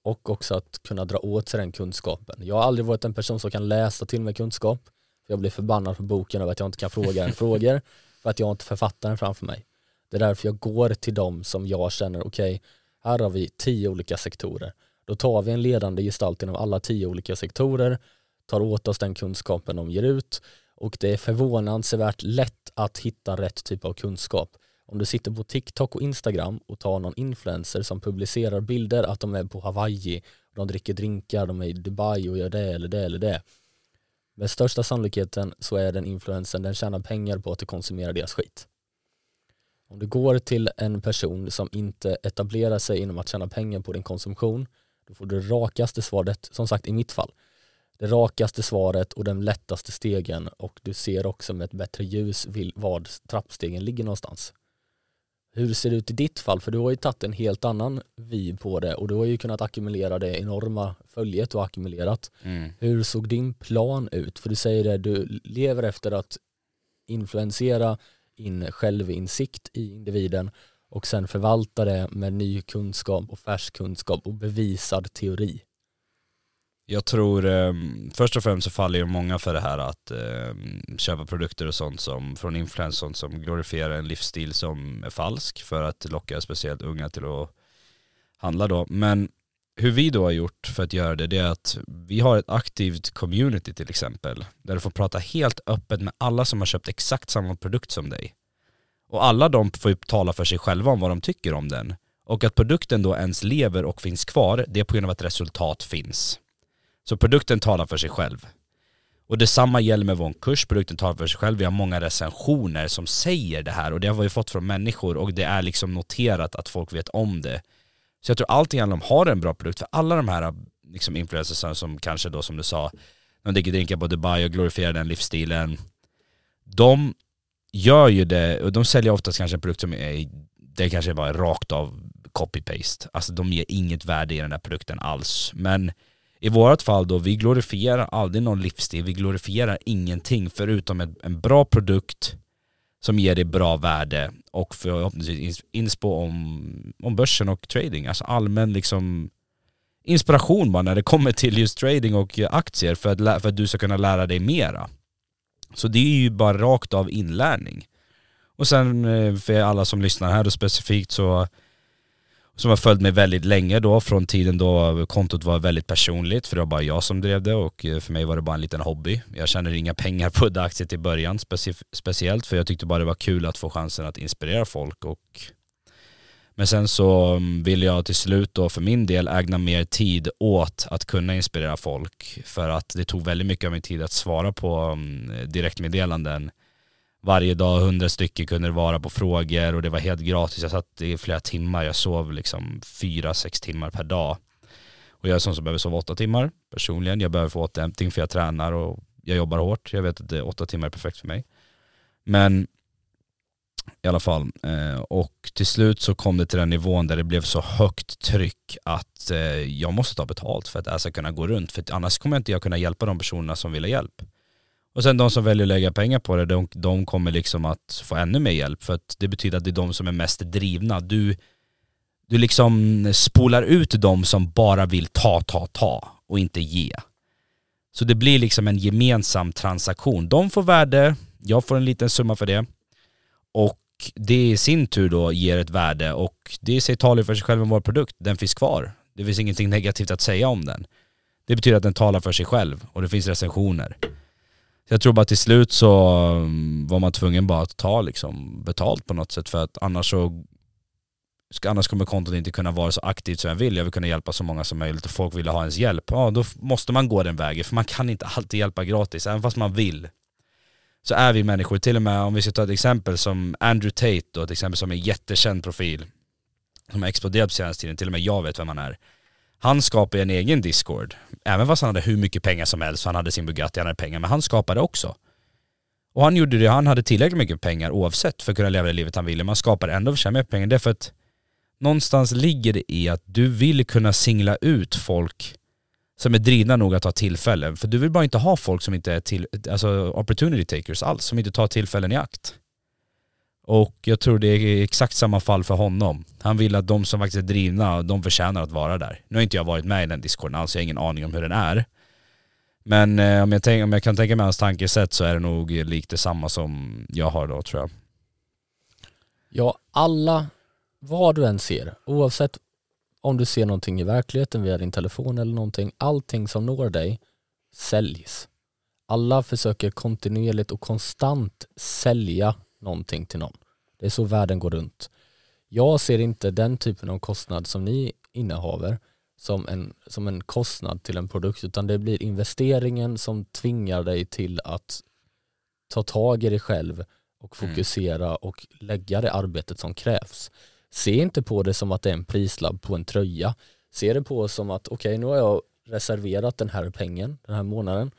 Och också att kunna dra åt sig den kunskapen. Jag har aldrig varit en person som kan läsa till mig kunskap. För jag blir förbannad på boken över att jag inte kan fråga en [laughs] frågor för att jag inte författaren framför mig. Det är därför jag går till dem som jag känner, okej, här har vi tio olika sektorer. Då tar vi en ledande gestalt inom alla tio olika sektorer, tar åt oss den kunskapen de ger ut och det är förvånansvärt lätt att hitta rätt typ av kunskap. Om du sitter på TikTok och Instagram och tar någon influencer som publicerar bilder att de är på Hawaii, de dricker drinkar, de är i Dubai och gör det eller det eller det. Med största sannolikheten så är den influencern, den tjänar pengar på att du konsumerar deras skit. Om du går till en person som inte etablerar sig inom att tjäna pengar på din konsumtion, då får du det rakaste svaret, som sagt i mitt fall, det rakaste svaret och den lättaste stegen och du ser också med ett bättre ljus var trappstegen ligger någonstans. Hur ser det ut i ditt fall? För du har ju tagit en helt annan vy på det och du har ju kunnat ackumulera det enorma följet har ackumulerat. Mm. Hur såg din plan ut? För du säger det, du lever efter att influensera in självinsikt i individen och sen förvalta det med ny kunskap och färsk kunskap och bevisad teori. Jag tror, eh, först och främst så faller ju många för det här att eh, köpa produkter och sånt som, från influencers som glorifierar en livsstil som är falsk för att locka speciellt unga till att handla då. Men hur vi då har gjort för att göra det, det är att vi har ett aktivt community till exempel, där du får prata helt öppet med alla som har köpt exakt samma produkt som dig. Och alla de får ju tala för sig själva om vad de tycker om den. Och att produkten då ens lever och finns kvar, det är på grund av att resultat finns. Så produkten talar för sig själv. Och detsamma gäller med vår kurs, produkten talar för sig själv. Vi har många recensioner som säger det här och det har vi fått från människor och det är liksom noterat att folk vet om det. Så jag tror allting handlar om att ha en bra produkt, för alla de här liksom influencers som kanske då som du sa, de dricker drinkar på Dubai och glorifierar den livsstilen. De gör ju det, och de säljer oftast kanske en produkt som är, det kanske bara är rakt av copy-paste. Alltså de ger inget värde i den där produkten alls. Men i vårt fall då, vi glorifierar aldrig någon livsstil, vi glorifierar ingenting förutom en, en bra produkt som ger dig bra värde och förhoppningsvis inspo om, om börsen och trading. Alltså allmän liksom inspiration bara när det kommer till just trading och aktier för att, för att du ska kunna lära dig mera. Så det är ju bara rakt av inlärning. Och sen eh, för alla som lyssnar här då specifikt så som har följt mig väldigt länge då, från tiden då kontot var väldigt personligt, för det var bara jag som drev det och eh, för mig var det bara en liten hobby. Jag tjänade inga pengar på det aktiet i början, speciellt för jag tyckte bara det var kul att få chansen att inspirera folk och men sen så mm, vill jag till slut då för min del ägna mer tid åt att kunna inspirera folk för att det tog väldigt mycket av min tid att svara på mm, direktmeddelanden varje dag, hundra stycken kunde det vara på frågor och det var helt gratis. Jag satt i flera timmar, jag sov liksom fyra, sex timmar per dag. Och jag är sån som behöver sova åtta timmar personligen. Jag behöver få återhämtning för jag tränar och jag jobbar hårt. Jag vet att det, åtta timmar är perfekt för mig. Men i alla fall. Eh, och till slut så kom det till den nivån där det blev så högt tryck att eh, jag måste ta betalt för att jag ska kunna gå runt. För annars kommer inte jag kunna hjälpa de personerna som vill ha hjälp. Och sen de som väljer att lägga pengar på det, de, de kommer liksom att få ännu mer hjälp. För att det betyder att det är de som är mest drivna. Du, du liksom spolar ut de som bara vill ta, ta, ta och inte ge. Så det blir liksom en gemensam transaktion. De får värde, jag får en liten summa för det. Och det i sin tur då ger ett värde och det i sig talar för sig själv om vår produkt. Den finns kvar. Det finns ingenting negativt att säga om den. Det betyder att den talar för sig själv och det finns recensioner. Så jag tror bara till slut så mm, var man tvungen bara att ta liksom betalt på något sätt för att annars så annars kommer kontot inte kunna vara så aktivt som jag vill. Jag vill kunna hjälpa så många som möjligt och folk vill ha ens hjälp. Ja, då måste man gå den vägen för man kan inte alltid hjälpa gratis, även fast man vill. Så är vi människor, till och med om vi ska ta ett exempel som Andrew Tate då, ett exempel som är en jättekänd profil som har exploderat på senaste tiden, till och med jag vet vem han är. Han skapade en egen Discord, även fast han hade hur mycket pengar som helst, han hade sin Bugatti, han hade pengar, men han skapade också. Och han gjorde det, han hade tillräckligt mycket pengar oavsett för att kunna leva det livet han ville. Man skapar ändå för sig mer pengar. Det är för att någonstans ligger det i att du vill kunna singla ut folk som är drivna nog att ta tillfällen. För du vill bara inte ha folk som inte är till, alltså opportunity takers alls, som inte tar tillfällen i akt. Och jag tror det är exakt samma fall för honom. Han vill att de som faktiskt är drivna, de förtjänar att vara där. Nu har inte jag varit med i den discorden alls, jag har ingen aning om hur den är. Men eh, om, jag tänk, om jag kan tänka mig hans tankesätt så är det nog likt detsamma som jag har då tror jag. Ja, alla, vad du än ser, oavsett om du ser någonting i verkligheten via din telefon eller någonting, allting som når dig säljs. Alla försöker kontinuerligt och konstant sälja någonting till någon. Det är så världen går runt. Jag ser inte den typen av kostnad som ni innehaver som en, som en kostnad till en produkt utan det blir investeringen som tvingar dig till att ta tag i dig själv och mm. fokusera mm. och lägga det arbetet som krävs. Se inte på det som att det är en prislapp på en tröja. Se det på som att okej okay, nu har jag reserverat den här pengen den här månaden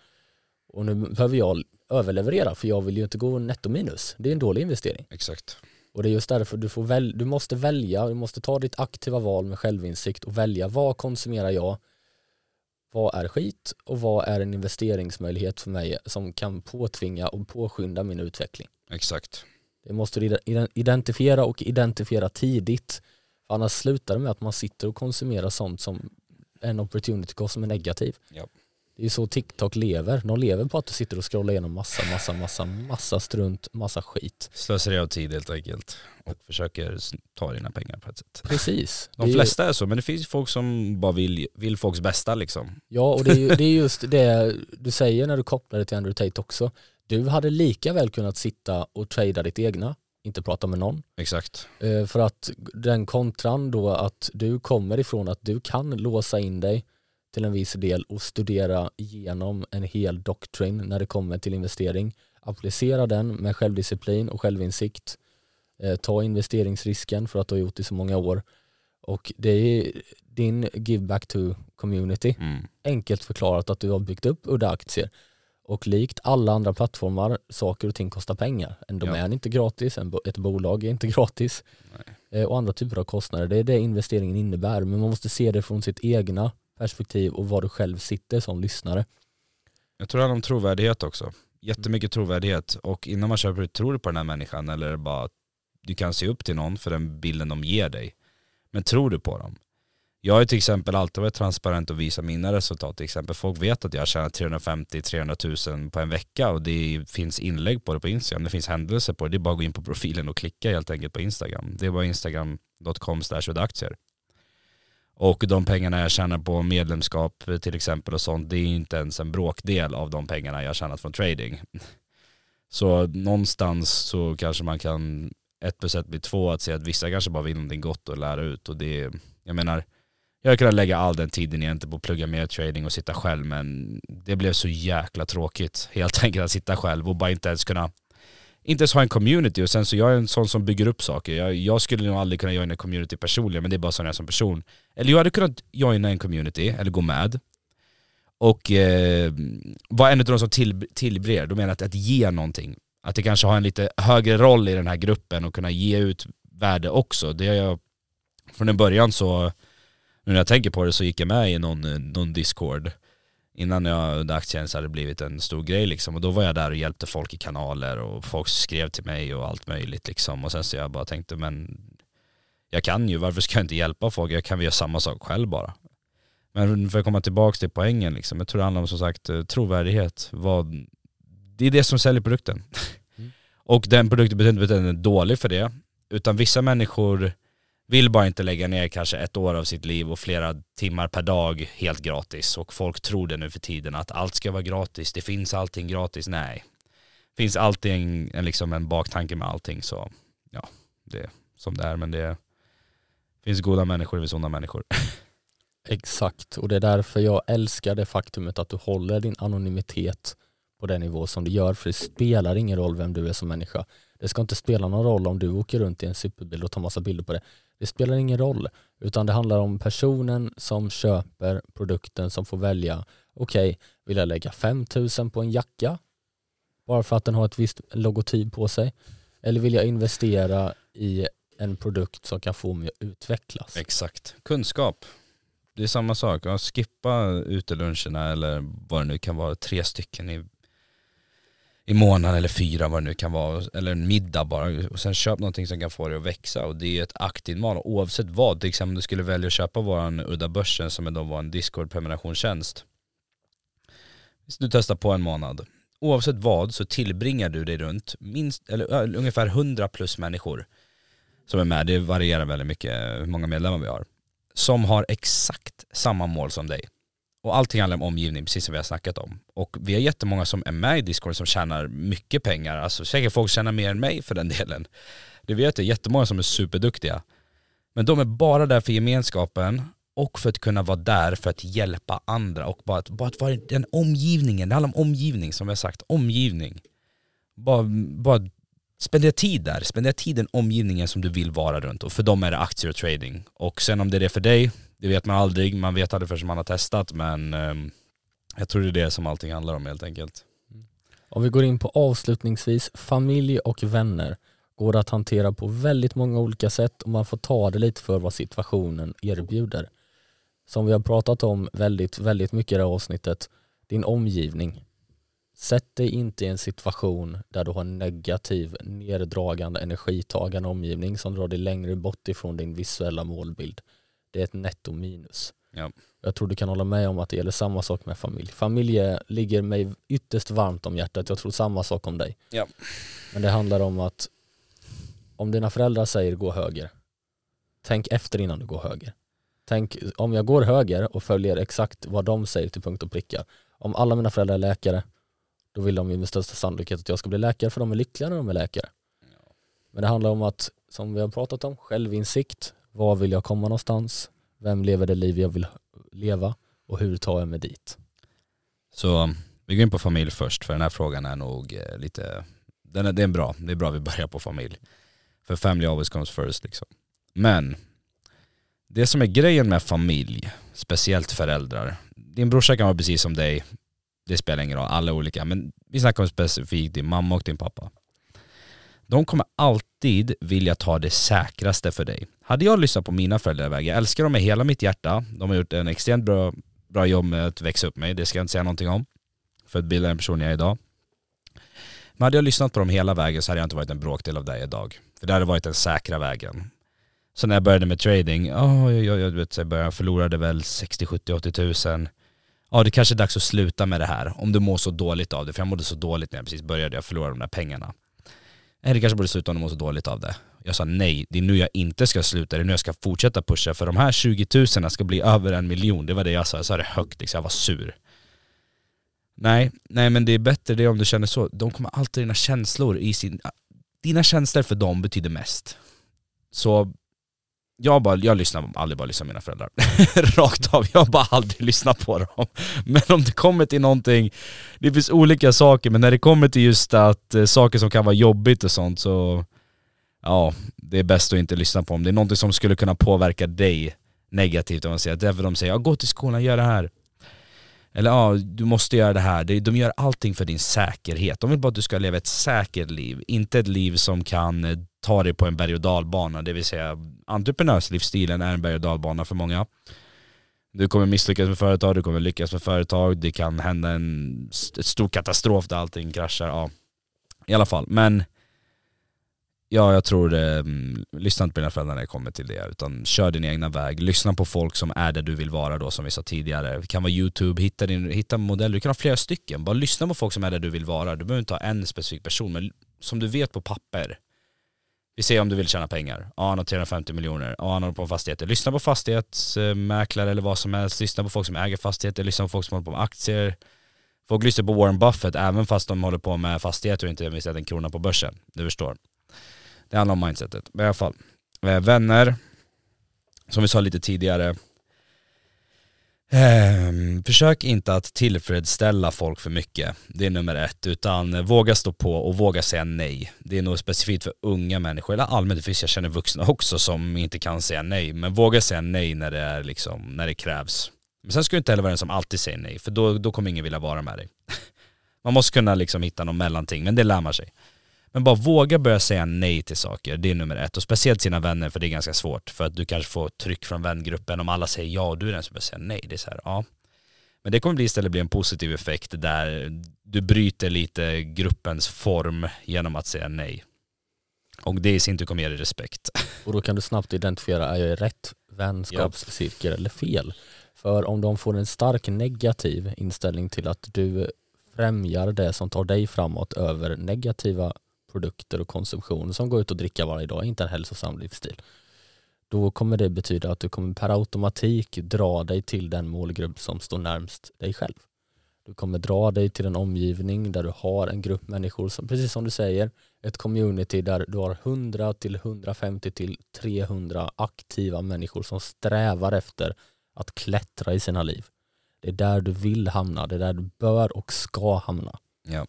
och nu behöver jag överleverera för jag vill ju inte gå netto minus. Det är en dålig investering. Exakt. Och det är just därför du, får väl, du måste välja, du måste ta ditt aktiva val med självinsikt och välja vad konsumerar jag, vad är skit och vad är en investeringsmöjlighet för mig som kan påtvinga och påskynda min utveckling. Exakt. Det måste du identifiera och identifiera tidigt. För annars slutar det med att man sitter och konsumerar sånt som en opportunity cost som är negativ. Ja. Det är så TikTok lever. De lever på att du sitter och scrollar igenom massa, massa, massa, massa strunt, massa skit. Slösar av tid helt enkelt och försöker ta dina pengar på ett sätt. Precis. De flesta är så, men det finns folk som bara vill, vill folks bästa liksom. Ja, och det är, det är just det du säger när du kopplar det till Andrew Tate också. Du hade lika väl kunnat sitta och trada ditt egna, inte prata med någon. Exakt. Eh, för att den kontran då att du kommer ifrån att du kan låsa in dig till en viss del och studera igenom en hel doktrin när det kommer till investering. Applicera den med självdisciplin och självinsikt. Eh, ta investeringsrisken för att du har gjort det så många år. Och det är din give back to community. Mm. Enkelt förklarat att du har byggt upp udda aktier. Och likt alla andra plattformar, saker och ting kostar pengar. En domän ja. är inte gratis, ett bolag är inte gratis. Eh, och andra typer av kostnader. Det är det investeringen innebär. Men man måste se det från sitt egna perspektiv och var du själv sitter som lyssnare. Jag tror det handlar om trovärdighet också. Jättemycket trovärdighet och innan man köper tror du på den här människan eller bara du kan se upp till någon för den bilden de ger dig. Men tror du på dem? Jag har till exempel alltid varit transparent och visat mina resultat. Till exempel folk vet att jag tjänar 350-300 000 på en vecka och det finns inlägg på det på Instagram. Det finns händelser på det. Det är bara att gå in på profilen och klicka helt enkelt på Instagram. Det är bara instagram.com aktier. Och de pengarna jag tjänar på medlemskap till exempel och sånt, det är inte ens en bråkdel av de pengarna jag tjänat från trading. [laughs] Så någonstans så kanske man kan, ett plus ett blir två, att se att vissa kanske bara vill någonting gott och lära ut. Och det, jag menar, jag hade kunnat lägga all den tiden egentligen på att plugga mer trading och sitta själv men det blev så jäkla tråkigt helt [laughs] enkelt att sitta själv och bara inte ens kunna inte ens ha en community och sen så jag är en sån som bygger upp saker. Jag, jag skulle nog aldrig kunna joina en community personligen men det är bara sån jag är som person. Eller jag hade kunnat joina en community, eller gå med. Och eh, vara en av de som till, tillber, då menar jag att, att ge någonting. Att det kanske har en lite högre roll i den här gruppen och kunna ge ut värde också. Det har jag, från en början så, nu när jag tänker på det så gick jag med i någon, någon discord innan jag under aktien så hade det blivit en stor grej liksom. Och då var jag där och hjälpte folk i kanaler och folk skrev till mig och allt möjligt liksom. Och sen så jag bara tänkte men jag kan ju, varför ska jag inte hjälpa folk? Jag kan väl göra samma sak själv bara. Men för att komma tillbaka till poängen liksom, jag tror det handlar om som sagt eh, trovärdighet. Vad, det är det som säljer produkten. Mm. och den produkten betyder inte att den är dålig för det, utan vissa människor vill bara inte lägga ner kanske ett år av sitt liv och flera timmar per dag helt gratis och folk tror det nu för tiden att allt ska vara gratis, det finns allting gratis. Nej, det finns alltid en, en, liksom en baktanke med allting så ja, det är som det är men det finns goda människor, det finns onda människor. [laughs] Exakt, och det är därför jag älskar det faktumet att du håller din anonymitet på den nivå som du gör, för det spelar ingen roll vem du är som människa. Det ska inte spela någon roll om du åker runt i en superbil och tar massa bilder på det. Det spelar ingen roll, utan det handlar om personen som köper produkten som får välja, okej, okay, vill jag lägga 5000 på en jacka bara för att den har ett visst logotyp på sig? Eller vill jag investera i en produkt som kan få mig att utvecklas? Exakt. Kunskap. Det är samma sak. skippa uteluncherna eller vad det nu kan vara, tre stycken i i månaden eller fyra vad det nu kan vara, eller en middag bara. Och sen köp någonting som kan få dig att växa och det är ett aktivt val oavsett vad. Till exempel om du skulle välja att köpa våran udda börsen som är då var en Discord prenumerationstjänst. Du testar på en månad. Oavsett vad så tillbringar du dig runt minst, eller äh, ungefär 100 plus människor som är med. Det varierar väldigt mycket hur många medlemmar vi har. Som har exakt samma mål som dig. Och allting handlar om omgivning, precis som vi har snackat om. Och vi har jättemånga som är med i Discord som tjänar mycket pengar. Alltså säkert folk tjänar mer än mig för den [laughs] delen. Det vet jag, jättemånga som är superduktiga. Men de är bara där för gemenskapen och för att kunna vara där för att hjälpa andra och bara att, bara att vara den omgivningen, det handlar om omgivning som vi har sagt, omgivning. Bara, bara spendera tid där, spendera tid i den omgivningen som du vill vara runt och för dem är det aktier och trading. Och sen om det är det för dig, det vet man aldrig, man vet aldrig förrän man har testat men ehm, jag tror det är det som allting handlar om helt enkelt. Mm. Om vi går in på avslutningsvis, familj och vänner går att hantera på väldigt många olika sätt och man får ta det lite för vad situationen erbjuder. Som vi har pratat om väldigt, väldigt mycket i det här avsnittet, din omgivning. Sätt dig inte i en situation där du har en negativ, neddragande, energitagande omgivning som drar dig längre bort ifrån din visuella målbild det är ett netto minus. Ja. Jag tror du kan hålla med om att det gäller samma sak med familj. Familj ligger mig ytterst varmt om hjärtat, jag tror samma sak om dig. Ja. Men det handlar om att om dina föräldrar säger gå höger, tänk efter innan du går höger. Tänk om jag går höger och följer exakt vad de säger till punkt och pricka. Om alla mina föräldrar är läkare, då vill de ju med största sannolikhet att jag ska bli läkare för de är lyckliga när de är läkare. Men det handlar om att, som vi har pratat om, självinsikt, var vill jag komma någonstans? Vem lever det liv jag vill leva? Och hur tar jag mig dit? Så um, vi går in på familj först, för den här frågan är nog eh, lite, den är, det är bra, det är bra vi börjar på familj. För family always comes first liksom. Men det som är grejen med familj, speciellt föräldrar, din brorsa kan vara precis som dig, det spelar ingen roll, alla är olika, men vi snackar om specifikt din mamma och din pappa. De kommer alltid vilja ta det säkraste för dig. Hade jag lyssnat på mina föräldrar, jag älskar dem med hela mitt hjärta. De har gjort en extremt bra, bra jobb med att växa upp mig, det ska jag inte säga någonting om. För att bilda den person jag är idag. Men hade jag lyssnat på dem hela vägen så hade jag inte varit en bråkdel av dig idag. För det hade varit den säkra vägen. Så när jag började med trading, oh, jag, jag, jag, vet, jag började, förlorade väl 60, 70, 80 tusen. Ja det kanske är dags att sluta med det här om du mår så dåligt av det. För jag mådde så dåligt när jag precis började, jag förlorade de där pengarna. Eller det kanske borde sluta om du mår så dåligt av det. Jag sa nej, det är nu jag inte ska sluta, det är nu jag ska fortsätta pusha för de här 20 000 ska bli över en miljon. Det var det jag sa, jag sa det högt liksom, jag var sur. Nej, nej men det är bättre det om du känner så. De kommer alltid dina känslor i sin... Ah, dina känslor för dem betyder mest. Så jag, bara, jag lyssnar aldrig bara lyssnar på mina föräldrar. [laughs] Rakt av, jag har bara aldrig lyssnat på dem. Men om det kommer till någonting, det finns olika saker, men när det kommer till just att eh, saker som kan vara jobbigt och sånt så ja, det är bäst att inte lyssna på dem. Det är någonting som skulle kunna påverka dig negativt om man säger, därför de säger ja, gå till skolan, gör det här. Eller ja, du måste göra det här. De gör allting för din säkerhet. De vill bara att du ska leva ett säkert liv, inte ett liv som kan eh, ta dig på en berg och dalbana. Det vill säga entreprenörslivsstilen är en berg och dalbana för många. Du kommer misslyckas med företag, du kommer lyckas med företag, det kan hända en stor katastrof där allting kraschar. Ja. I alla fall, men Ja, jag tror det. Lyssna inte på dina föräldrar när det kommer till det, utan kör din egna väg. Lyssna på folk som är där du vill vara då, som vi sa tidigare. Det kan vara YouTube, hitta, din, hitta modeller. Du kan ha flera stycken. Bara lyssna på folk som är där du vill vara. Du behöver inte ha en specifik person, men som du vet på papper. Vi ser om du vill tjäna pengar. Ja, han har 350 miljoner. Ja, han håller på med fastigheter. Lyssna på fastighetsmäklare eller vad som helst. Lyssna på folk som äger fastigheter. Lyssna på folk som håller på med aktier. Folk lyssnar på Warren Buffett även fast de håller på med fastigheter och inte investerat en krona på börsen. Du förstår. Det handlar om mindsetet. Men i alla fall. Eh, vänner, som vi sa lite tidigare. Eh, försök inte att tillfredsställa folk för mycket. Det är nummer ett. Utan eh, våga stå på och våga säga nej. Det är nog specifikt för unga människor, eller allmänt, det jag känner vuxna också som inte kan säga nej. Men våga säga nej när det, är liksom, när det krävs. Men sen ska du inte heller vara den som alltid säger nej, för då, då kommer ingen vilja vara med dig. [laughs] Man måste kunna liksom hitta någon mellanting, men det lär man sig. Men bara våga börja säga nej till saker, det är nummer ett. Och speciellt sina vänner, för det är ganska svårt. För att du kanske får tryck från vängruppen om alla säger ja och du är den som börjar säga nej. Det är så här, ja. Men det kommer bli istället bli en positiv effekt där du bryter lite gruppens form genom att säga nej. Och det i sin tur kommer ge dig respekt. [laughs] Och då kan du snabbt identifiera, är jag i rätt vänskapscirkel eller fel? För om de får en stark negativ inställning till att du främjar det som tar dig framåt över negativa produkter och konsumtion som går ut och dricka varje dag, inte en hälsosam livsstil. Då kommer det betyda att du kommer per automatik dra dig till den målgrupp som står närmst dig själv. Du kommer dra dig till en omgivning där du har en grupp människor som, precis som du säger, ett community där du har 100 till 150 till 300 aktiva människor som strävar efter att klättra i sina liv. Det är där du vill hamna, det är där du bör och ska hamna. Ja.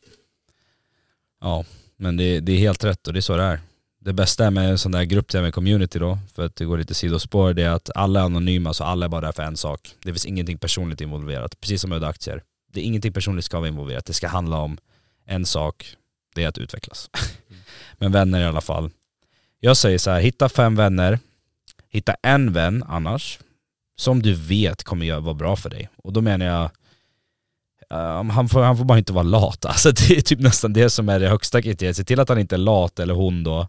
Ja, men det, det är helt rätt och det är så det är. Det bästa med en sån där grupp, med community då, för att det går lite sidospår, det är att alla är anonyma så alla är bara där för en sak. Det finns ingenting personligt involverat, precis som med aktier. Det är ingenting personligt ska vara involverat, det ska handla om en sak, det är att utvecklas. Mm. [laughs] Men vänner i alla fall. Jag säger så här, hitta fem vänner, hitta en vän annars, som du vet kommer vara bra för dig. Och då menar jag, Um, han, får, han får bara inte vara lat. [laughs] Alltså det är typ nästan det som är det högsta kriteriet. Se till att han inte är lat, eller hon då,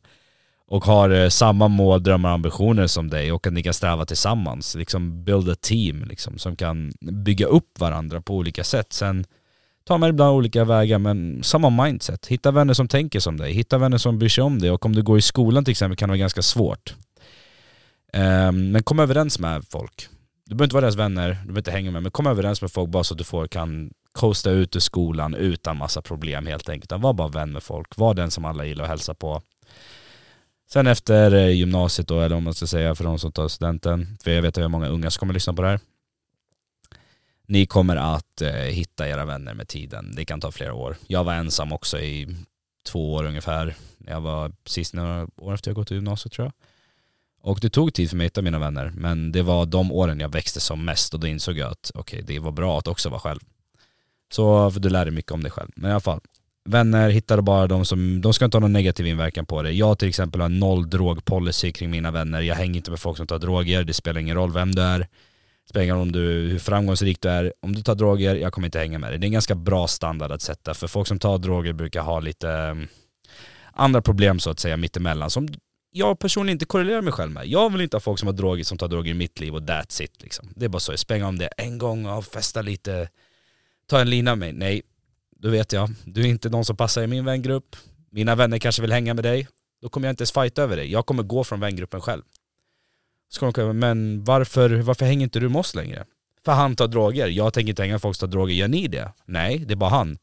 och har uh, samma mål, drömmar och ambitioner som dig och att ni kan sträva tillsammans. Liksom build a team liksom, som kan bygga upp varandra på olika sätt. Sen tar man ibland olika vägar men samma mindset. Hitta vänner som tänker som dig, hitta vänner som bryr sig om dig och om du går i skolan till exempel kan det vara ganska svårt. Um, men kom överens med folk. Du behöver inte vara deras vänner, du behöver inte hänga med, men kom överens med folk bara så att du får, kan coasta ut ur skolan utan massa problem helt enkelt. Var bara vän med folk, var den som alla gillar att hälsa på. Sen efter eh, gymnasiet då, eller om man ska säga för de som tar studenten, för jag vet att jag har många unga som kommer lyssna på det här. Ni kommer att eh, hitta era vänner med tiden. Det kan ta flera år. Jag var ensam också i två år ungefär. Jag var precis några år efter jag gått ut gymnasiet tror jag. Och det tog tid för mig att hitta mina vänner, men det var de åren jag växte som mest och då insåg jag att okej, okay, det var bra att också vara själv. Så för du lär dig mycket om dig själv. Men i alla fall, vänner hittar bara de som, de ska inte ha någon negativ inverkan på dig. Jag till exempel har noll drogpolicy kring mina vänner. Jag hänger inte med folk som tar droger, det spelar ingen roll vem du är. Det spelar ingen roll om du, hur framgångsrik du är. Om du tar droger, jag kommer inte hänga med dig. Det är en ganska bra standard att sätta, för folk som tar droger brukar ha lite mm, andra problem så att säga mittemellan. Som jag personligen inte korrelerar mig själv med. Jag vill inte ha folk som har droger som tar droger i mitt liv och that's it liksom. Det är bara så, jag spänga om det en gång och festa lite ta en lina med mig. Nej, då vet jag. Du är inte någon som passar i min vängrupp. Mina vänner kanske vill hänga med dig. Då kommer jag inte ens fighta över dig. Jag kommer gå från vängruppen själv. Så kommer de men varför, varför hänger inte du med oss längre? För han tar droger. Jag tänker inte hänga folk som tar droger. Gör ni det? Nej, det är bara han.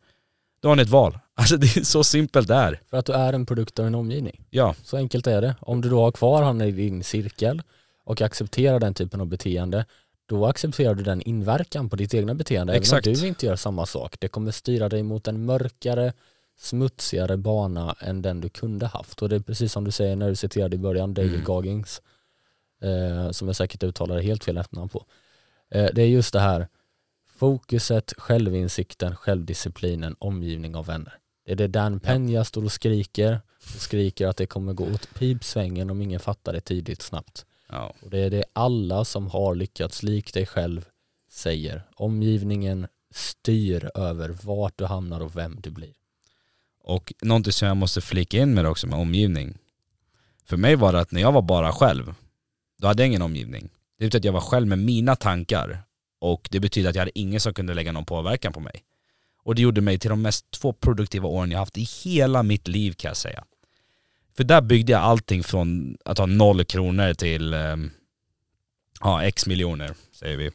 Då har ni ett val. [laughs] Alltså det är så simpelt det är. För att du är en produkt av en omgivning. Ja. Så enkelt är det. Om du då har kvar han i din cirkel och accepterar den typen av beteende, då accepterar du den inverkan på ditt egna beteende Exakt. även om du inte gör samma sak. Det kommer styra dig mot en mörkare, smutsigare bana än den du kunde haft. Och det är precis som du säger när du citerade i början, David mm. Goggins, eh, som jag säkert uttalade helt fel efternamn på. Eh, det är just det här, Fokuset, självinsikten, självdisciplinen, omgivning av vänner. Det är det Dan Peña står och skriker, och skriker att det kommer gå åt pipsvängen om ingen fattar det tidigt snabbt. Ja. Och det är det alla som har lyckats lik dig själv säger. Omgivningen styr över vart du hamnar och vem du blir. Och någonting som jag måste flika in med det också med omgivning. För mig var det att när jag var bara själv, då hade jag ingen omgivning. Det betyder att jag var själv med mina tankar och det betyder att jag hade ingen som kunde lägga någon påverkan på mig. Och det gjorde mig till de mest två produktiva åren jag haft i hela mitt liv kan jag säga. För där byggde jag allting från att ha noll kronor till ehm, ja, x miljoner, säger vi.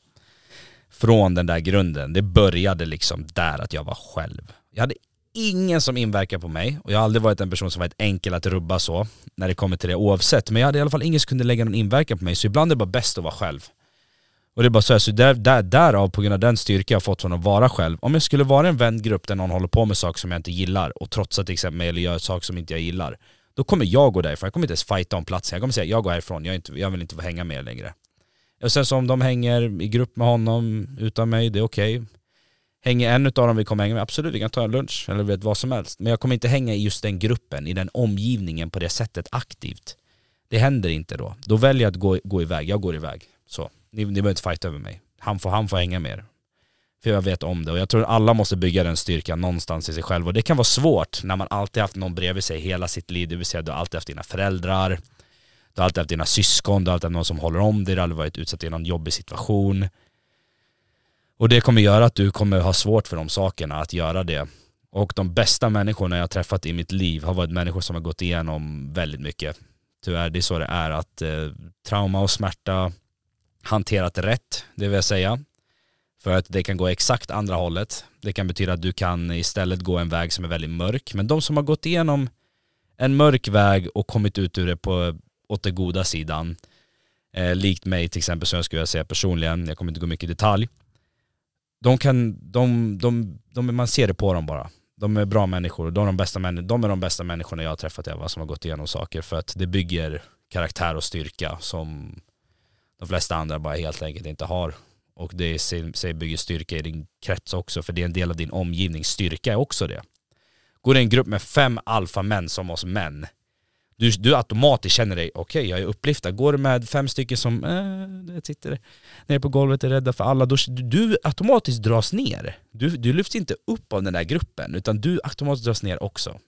Från den där grunden. Det började liksom där att jag var själv. Jag hade ingen som inverkar på mig och jag har aldrig varit en person som varit enkel att rubba så när det kommer till det oavsett. Men jag hade i alla fall ingen som kunde lägga någon inverkan på mig så ibland är det bara bäst att vara själv. Och det är bara så här, så där, där, därav på grund av den styrka jag fått från att vara själv. Om jag skulle vara en vängrupp där någon håller på med saker som jag inte gillar och trotsar till exempel eller gör saker som inte jag gillar. Då kommer jag gå därifrån, jag kommer inte ens fighta om platsen. Jag kommer säga jag går härifrån, jag, inte, jag vill inte få hänga med er längre. Och sen så om de hänger i grupp med honom utan mig, det är okej. Okay. Hänger en av dem vi kommer hänga med, absolut vi kan ta en lunch eller vet vad som helst. Men jag kommer inte hänga i just den gruppen, i den omgivningen på det sättet aktivt. Det händer inte då. Då väljer jag att gå, gå iväg, jag går iväg. Så, ni, ni behöver inte fighta över mig. Han får, han får hänga med er. För jag vet om det och jag tror alla måste bygga den styrkan någonstans i sig själv och det kan vara svårt när man alltid haft någon bredvid sig hela sitt liv, det vill säga du har alltid haft dina föräldrar, du har alltid haft dina syskon, du har alltid haft någon som håller om dig, du har aldrig varit utsatt i någon jobbig situation. Och det kommer göra att du kommer ha svårt för de sakerna, att göra det. Och de bästa människorna jag har träffat i mitt liv har varit människor som har gått igenom väldigt mycket. Tyvärr, det är så det är att eh, trauma och smärta hanterat rätt, det vill jag säga. För att det kan gå exakt andra hållet. Det kan betyda att du kan istället gå en väg som är väldigt mörk. Men de som har gått igenom en mörk väg och kommit ut ur det på, åt den goda sidan, eh, likt mig till exempel som jag skulle säga personligen, jag kommer inte gå mycket i detalj, de kan, de, de, de, man ser det på dem bara. De är bra människor, de är de bästa, män, de är de bästa människorna jag har träffat Eva som har gått igenom saker för att det bygger karaktär och styrka som de flesta andra bara helt enkelt inte har. Och det sig bygger styrka i din krets också, för det är en del av din omgivning. Styrka är också det. Går det en grupp med fem alfamän som oss män, du, du automatiskt känner dig, okej okay, jag är upplyftad. Går du med fem stycken som äh, sitter nere på golvet och är rädda för alla, då, du, du automatiskt dras ner. Du, du lyfts inte upp av den där gruppen, utan du automatiskt dras ner också.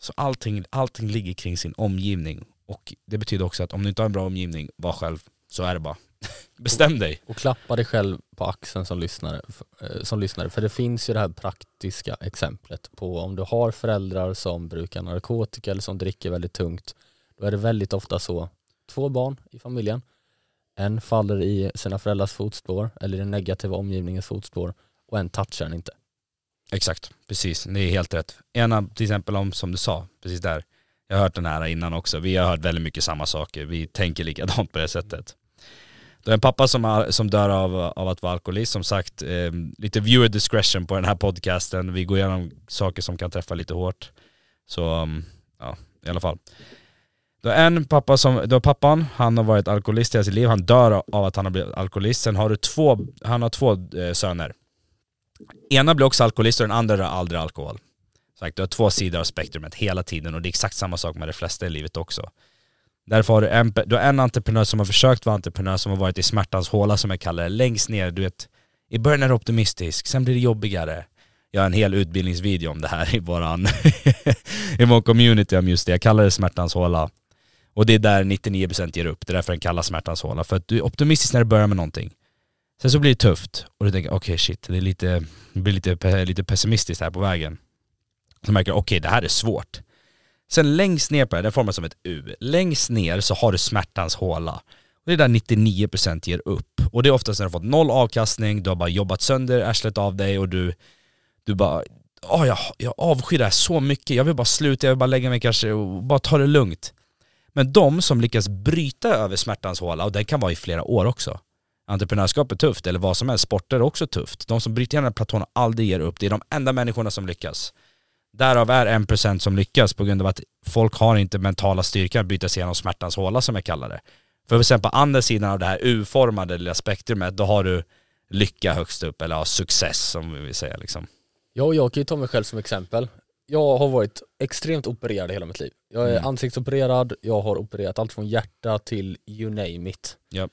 Så allting, allting ligger kring sin omgivning. Och det betyder också att om du inte har en bra omgivning, var själv. Så är det bara. [laughs] Bestäm dig. Och klappa dig själv på axeln som lyssnare, eh, som lyssnare. För det finns ju det här praktiska exemplet på om du har föräldrar som brukar narkotika eller som dricker väldigt tungt. Då är det väldigt ofta så, två barn i familjen, en faller i sina föräldrars fotspår eller i den negativa omgivningens fotspår och en touchar den inte. Exakt, precis. Det är helt rätt. Ena till exempel om, som du sa, precis där, jag har hört den här innan också. Vi har hört väldigt mycket samma saker. Vi tänker likadant på det sättet. Det är en pappa som, som dör av, av att vara alkoholist. Som sagt, eh, lite viewer discretion på den här podcasten. Vi går igenom saker som kan träffa lite hårt. Så, um, ja, i alla fall. Du har en pappa som, du har pappan, han har varit alkoholist i hela sitt liv. Han dör av att han har blivit alkoholist. Sen har du två, han har två eh, söner. Ena blir också alkoholist och den andra har aldrig alkohol. Sagt, du har två sidor av spektrumet hela tiden och det är exakt samma sak med de flesta i livet också. Därför har du en, du har en entreprenör som har försökt vara entreprenör som har varit i smärtans håla som jag kallar det, längst ner, du vet, i början är du optimistisk, sen blir det jobbigare. Jag har en hel utbildningsvideo om det här i våran, [laughs] i vår community om just det, jag kallar det smärtans håla. Och det är där 99% ger upp, det är därför den kallas smärtans håla. För att du är optimistisk när du börjar med någonting. Sen så blir det tufft och du tänker okej okay, shit, det, är lite, det blir lite, lite pessimistiskt här på vägen. Så märker du okej okay, det här är svårt. Sen längst ner på det, den formas som ett U. Längst ner så har du smärtans håla. Och det är där 99% ger upp. Och det är oftast när du har fått noll avkastning, du har bara jobbat sönder arslet av dig och du, du bara oh, jag, jag avskyr det här så mycket, jag vill bara sluta, jag vill bara lägga mig kanske och bara ta det lugnt. Men de som lyckas bryta över smärtans håla, och det kan vara i flera år också. Entreprenörskap är tufft, eller vad som helst, sporter är också tufft. De som bryter igenom platån och aldrig ger upp, det är de enda människorna som lyckas. Därav är en procent som lyckas på grund av att folk har inte mentala styrkan att bryta sig igenom smärtans håla som jag kallar det. För sen på andra sidan av det här U-formade lilla spektrumet, då har du lycka högst upp eller ha success som vi vill säga liksom. Ja, jag kan ju ta mig själv som exempel. Jag har varit extremt opererad hela mitt liv. Jag är Mm. ansiktsopererad, jag har opererat allt från hjärta till you name it. Ja.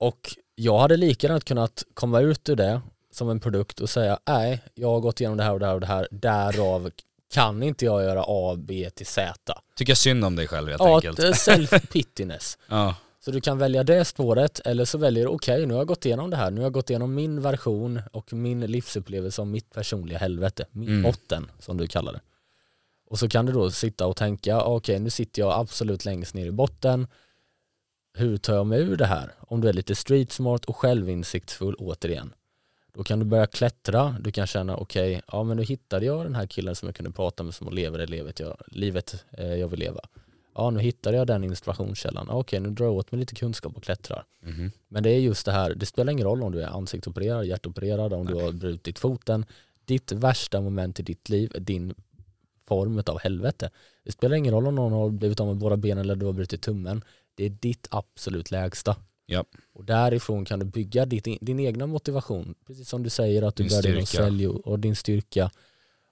Och jag hade lika gärna kunnat komma ut ur det som en produkt och säga nej, jag har gått igenom det här och det här och det här, därav kan inte jag göra A, B till Z. Tycker synd om dig själv helt Ja, enkelt. ett self-pittiness. [laughs] Ja, Så du kan välja det spåret eller så väljer du okej nu har jag gått igenom det här, nu har jag gått igenom min version och min livsupplevelse av mitt personliga helvete, min Mm. botten som du kallar det. Och så kan du då sitta och tänka okej nu sitter jag absolut längst ner i botten, hur tar jag mig ur det här? Om du är lite street smart och självinsiktsfull återigen. Då kan du börja klättra, du kan känna okej, ja men nu hittade jag den här killen som jag kunde prata med som lever det livet jag, livet, eh, jag vill leva. Ja nu hittade jag den inspirationskällan, Ja, okej nu drar jag åt mig lite kunskap och klättrar. mhm. Men det är just det här, det spelar ingen roll om du är ansiktsopererad, hjärtopererad, om du har brutit foten. Ditt värsta moment i ditt liv är din form av helvete. Det spelar ingen roll om någon har blivit av med båda benen eller du har brutit tummen. Det är ditt absolut lägsta. Ja. Och därifrån kan du bygga ditt, din egna motivation. Precis som du säger att du Din börjar inom sälj och, din styrka.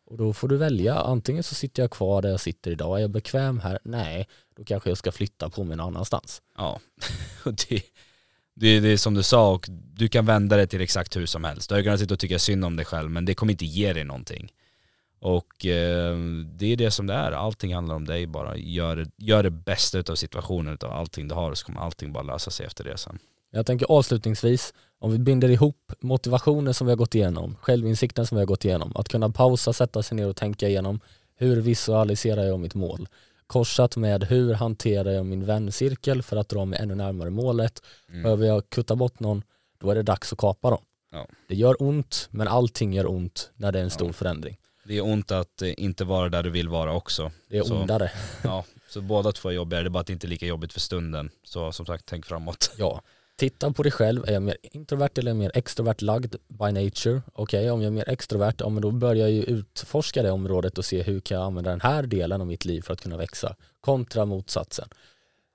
Och då får du välja, antingen så sitter jag kvar där jag sitter idag, är jag bekväm här? Nej, då kanske jag ska flytta på mig någon annanstans. Ja, [laughs] och det, det, det är som du sa och du kan vända det till exakt hur som helst. Du har kunnat sitta och tycka synd om dig själv men det kommer inte ge dig någonting. Och eh, det är det som det är, allting handlar om dig bara. Gör, det- gör det bästa av situationen, utav allting du har så kommer allting bara lösa sig efter det sen. Jag tänker avslutningsvis, om vi binder ihop motivationen som vi har gått igenom, självinsikten som vi har gått igenom, att kunna pausa, sätta sig ner och tänka igenom hur visualiserar jag mitt mål? Korsat med hur hanterar jag min väncirkel för att dra mig ännu närmare målet? Mm. Behöver jag kutta bort någon, då är det dags att kapa dem. Ja. Det gör ont, men allting gör ont när det är en stor Ja. förändring. Det är ont att eh, inte vara där du vill vara också. Det är Så- ondare. Ja, så båda två är jobbiga, det är bara att det inte är lika jobbigt för stunden. Så som sagt, tänk framåt. Ja. Titta på dig själv, är jag mer introvert eller är jag mer extrovert lagd by nature? Okej, om jag är mer extrovert, ja men då börjar jag ju utforska det området och se hur kan jag använda den här delen av mitt liv för att kunna växa. Kontra motsatsen.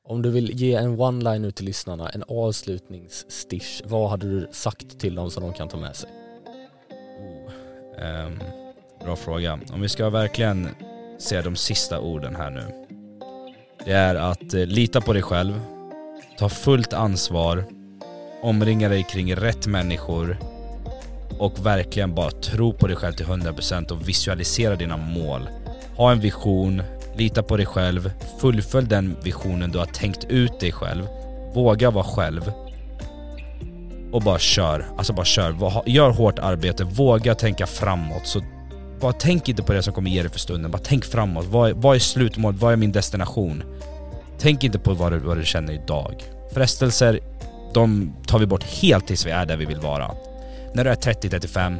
Om du vill ge en one-line nu till lyssnarna, en avslutningsstish, vad hade du sagt till dem som de kan ta med sig? Um, bra fråga. Om vi ska verkligen säga de sista orden här nu. Det är att eh, lita på dig själv, ta fullt ansvar, omringa dig kring rätt människor och verkligen bara tro på dig själv till 100% och visualisera dina mål. Ha en vision, lita på dig själv, fullfölj den visionen du har tänkt ut dig själv, våga vara själv och bara kör. Alltså bara kör. Gör hårt arbete, våga tänka framåt. Så bara tänk inte på det som kommer ge dig för stunden, bara tänk framåt. Vad är, vad är slutmålet? Vad är min destination? Tänk inte på vad du, vad du känner idag. Frestelser, de tar vi bort helt tills vi är där vi vill vara. När du är 30-35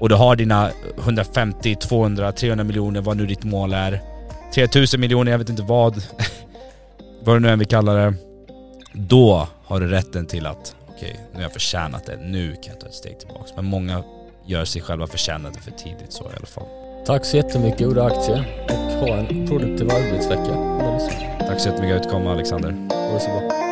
och du har dina 150, 200, 300 miljoner, vad nu ditt mål är. 3000 miljoner, jag vet inte vad. [laughs] vad du nu än vill kalla det. Då har du rätten till att okej, nu har jag förtjänat det, nu kan jag ta ett steg tillbaks. Men många gör sig själva förtjänade för tidigt så i alla fall. Tack så jättemycket Ura Aktie och ha en produktiv arbetsvecka. Tack så jättemycket för att du kom Alexander. Ha det så bra.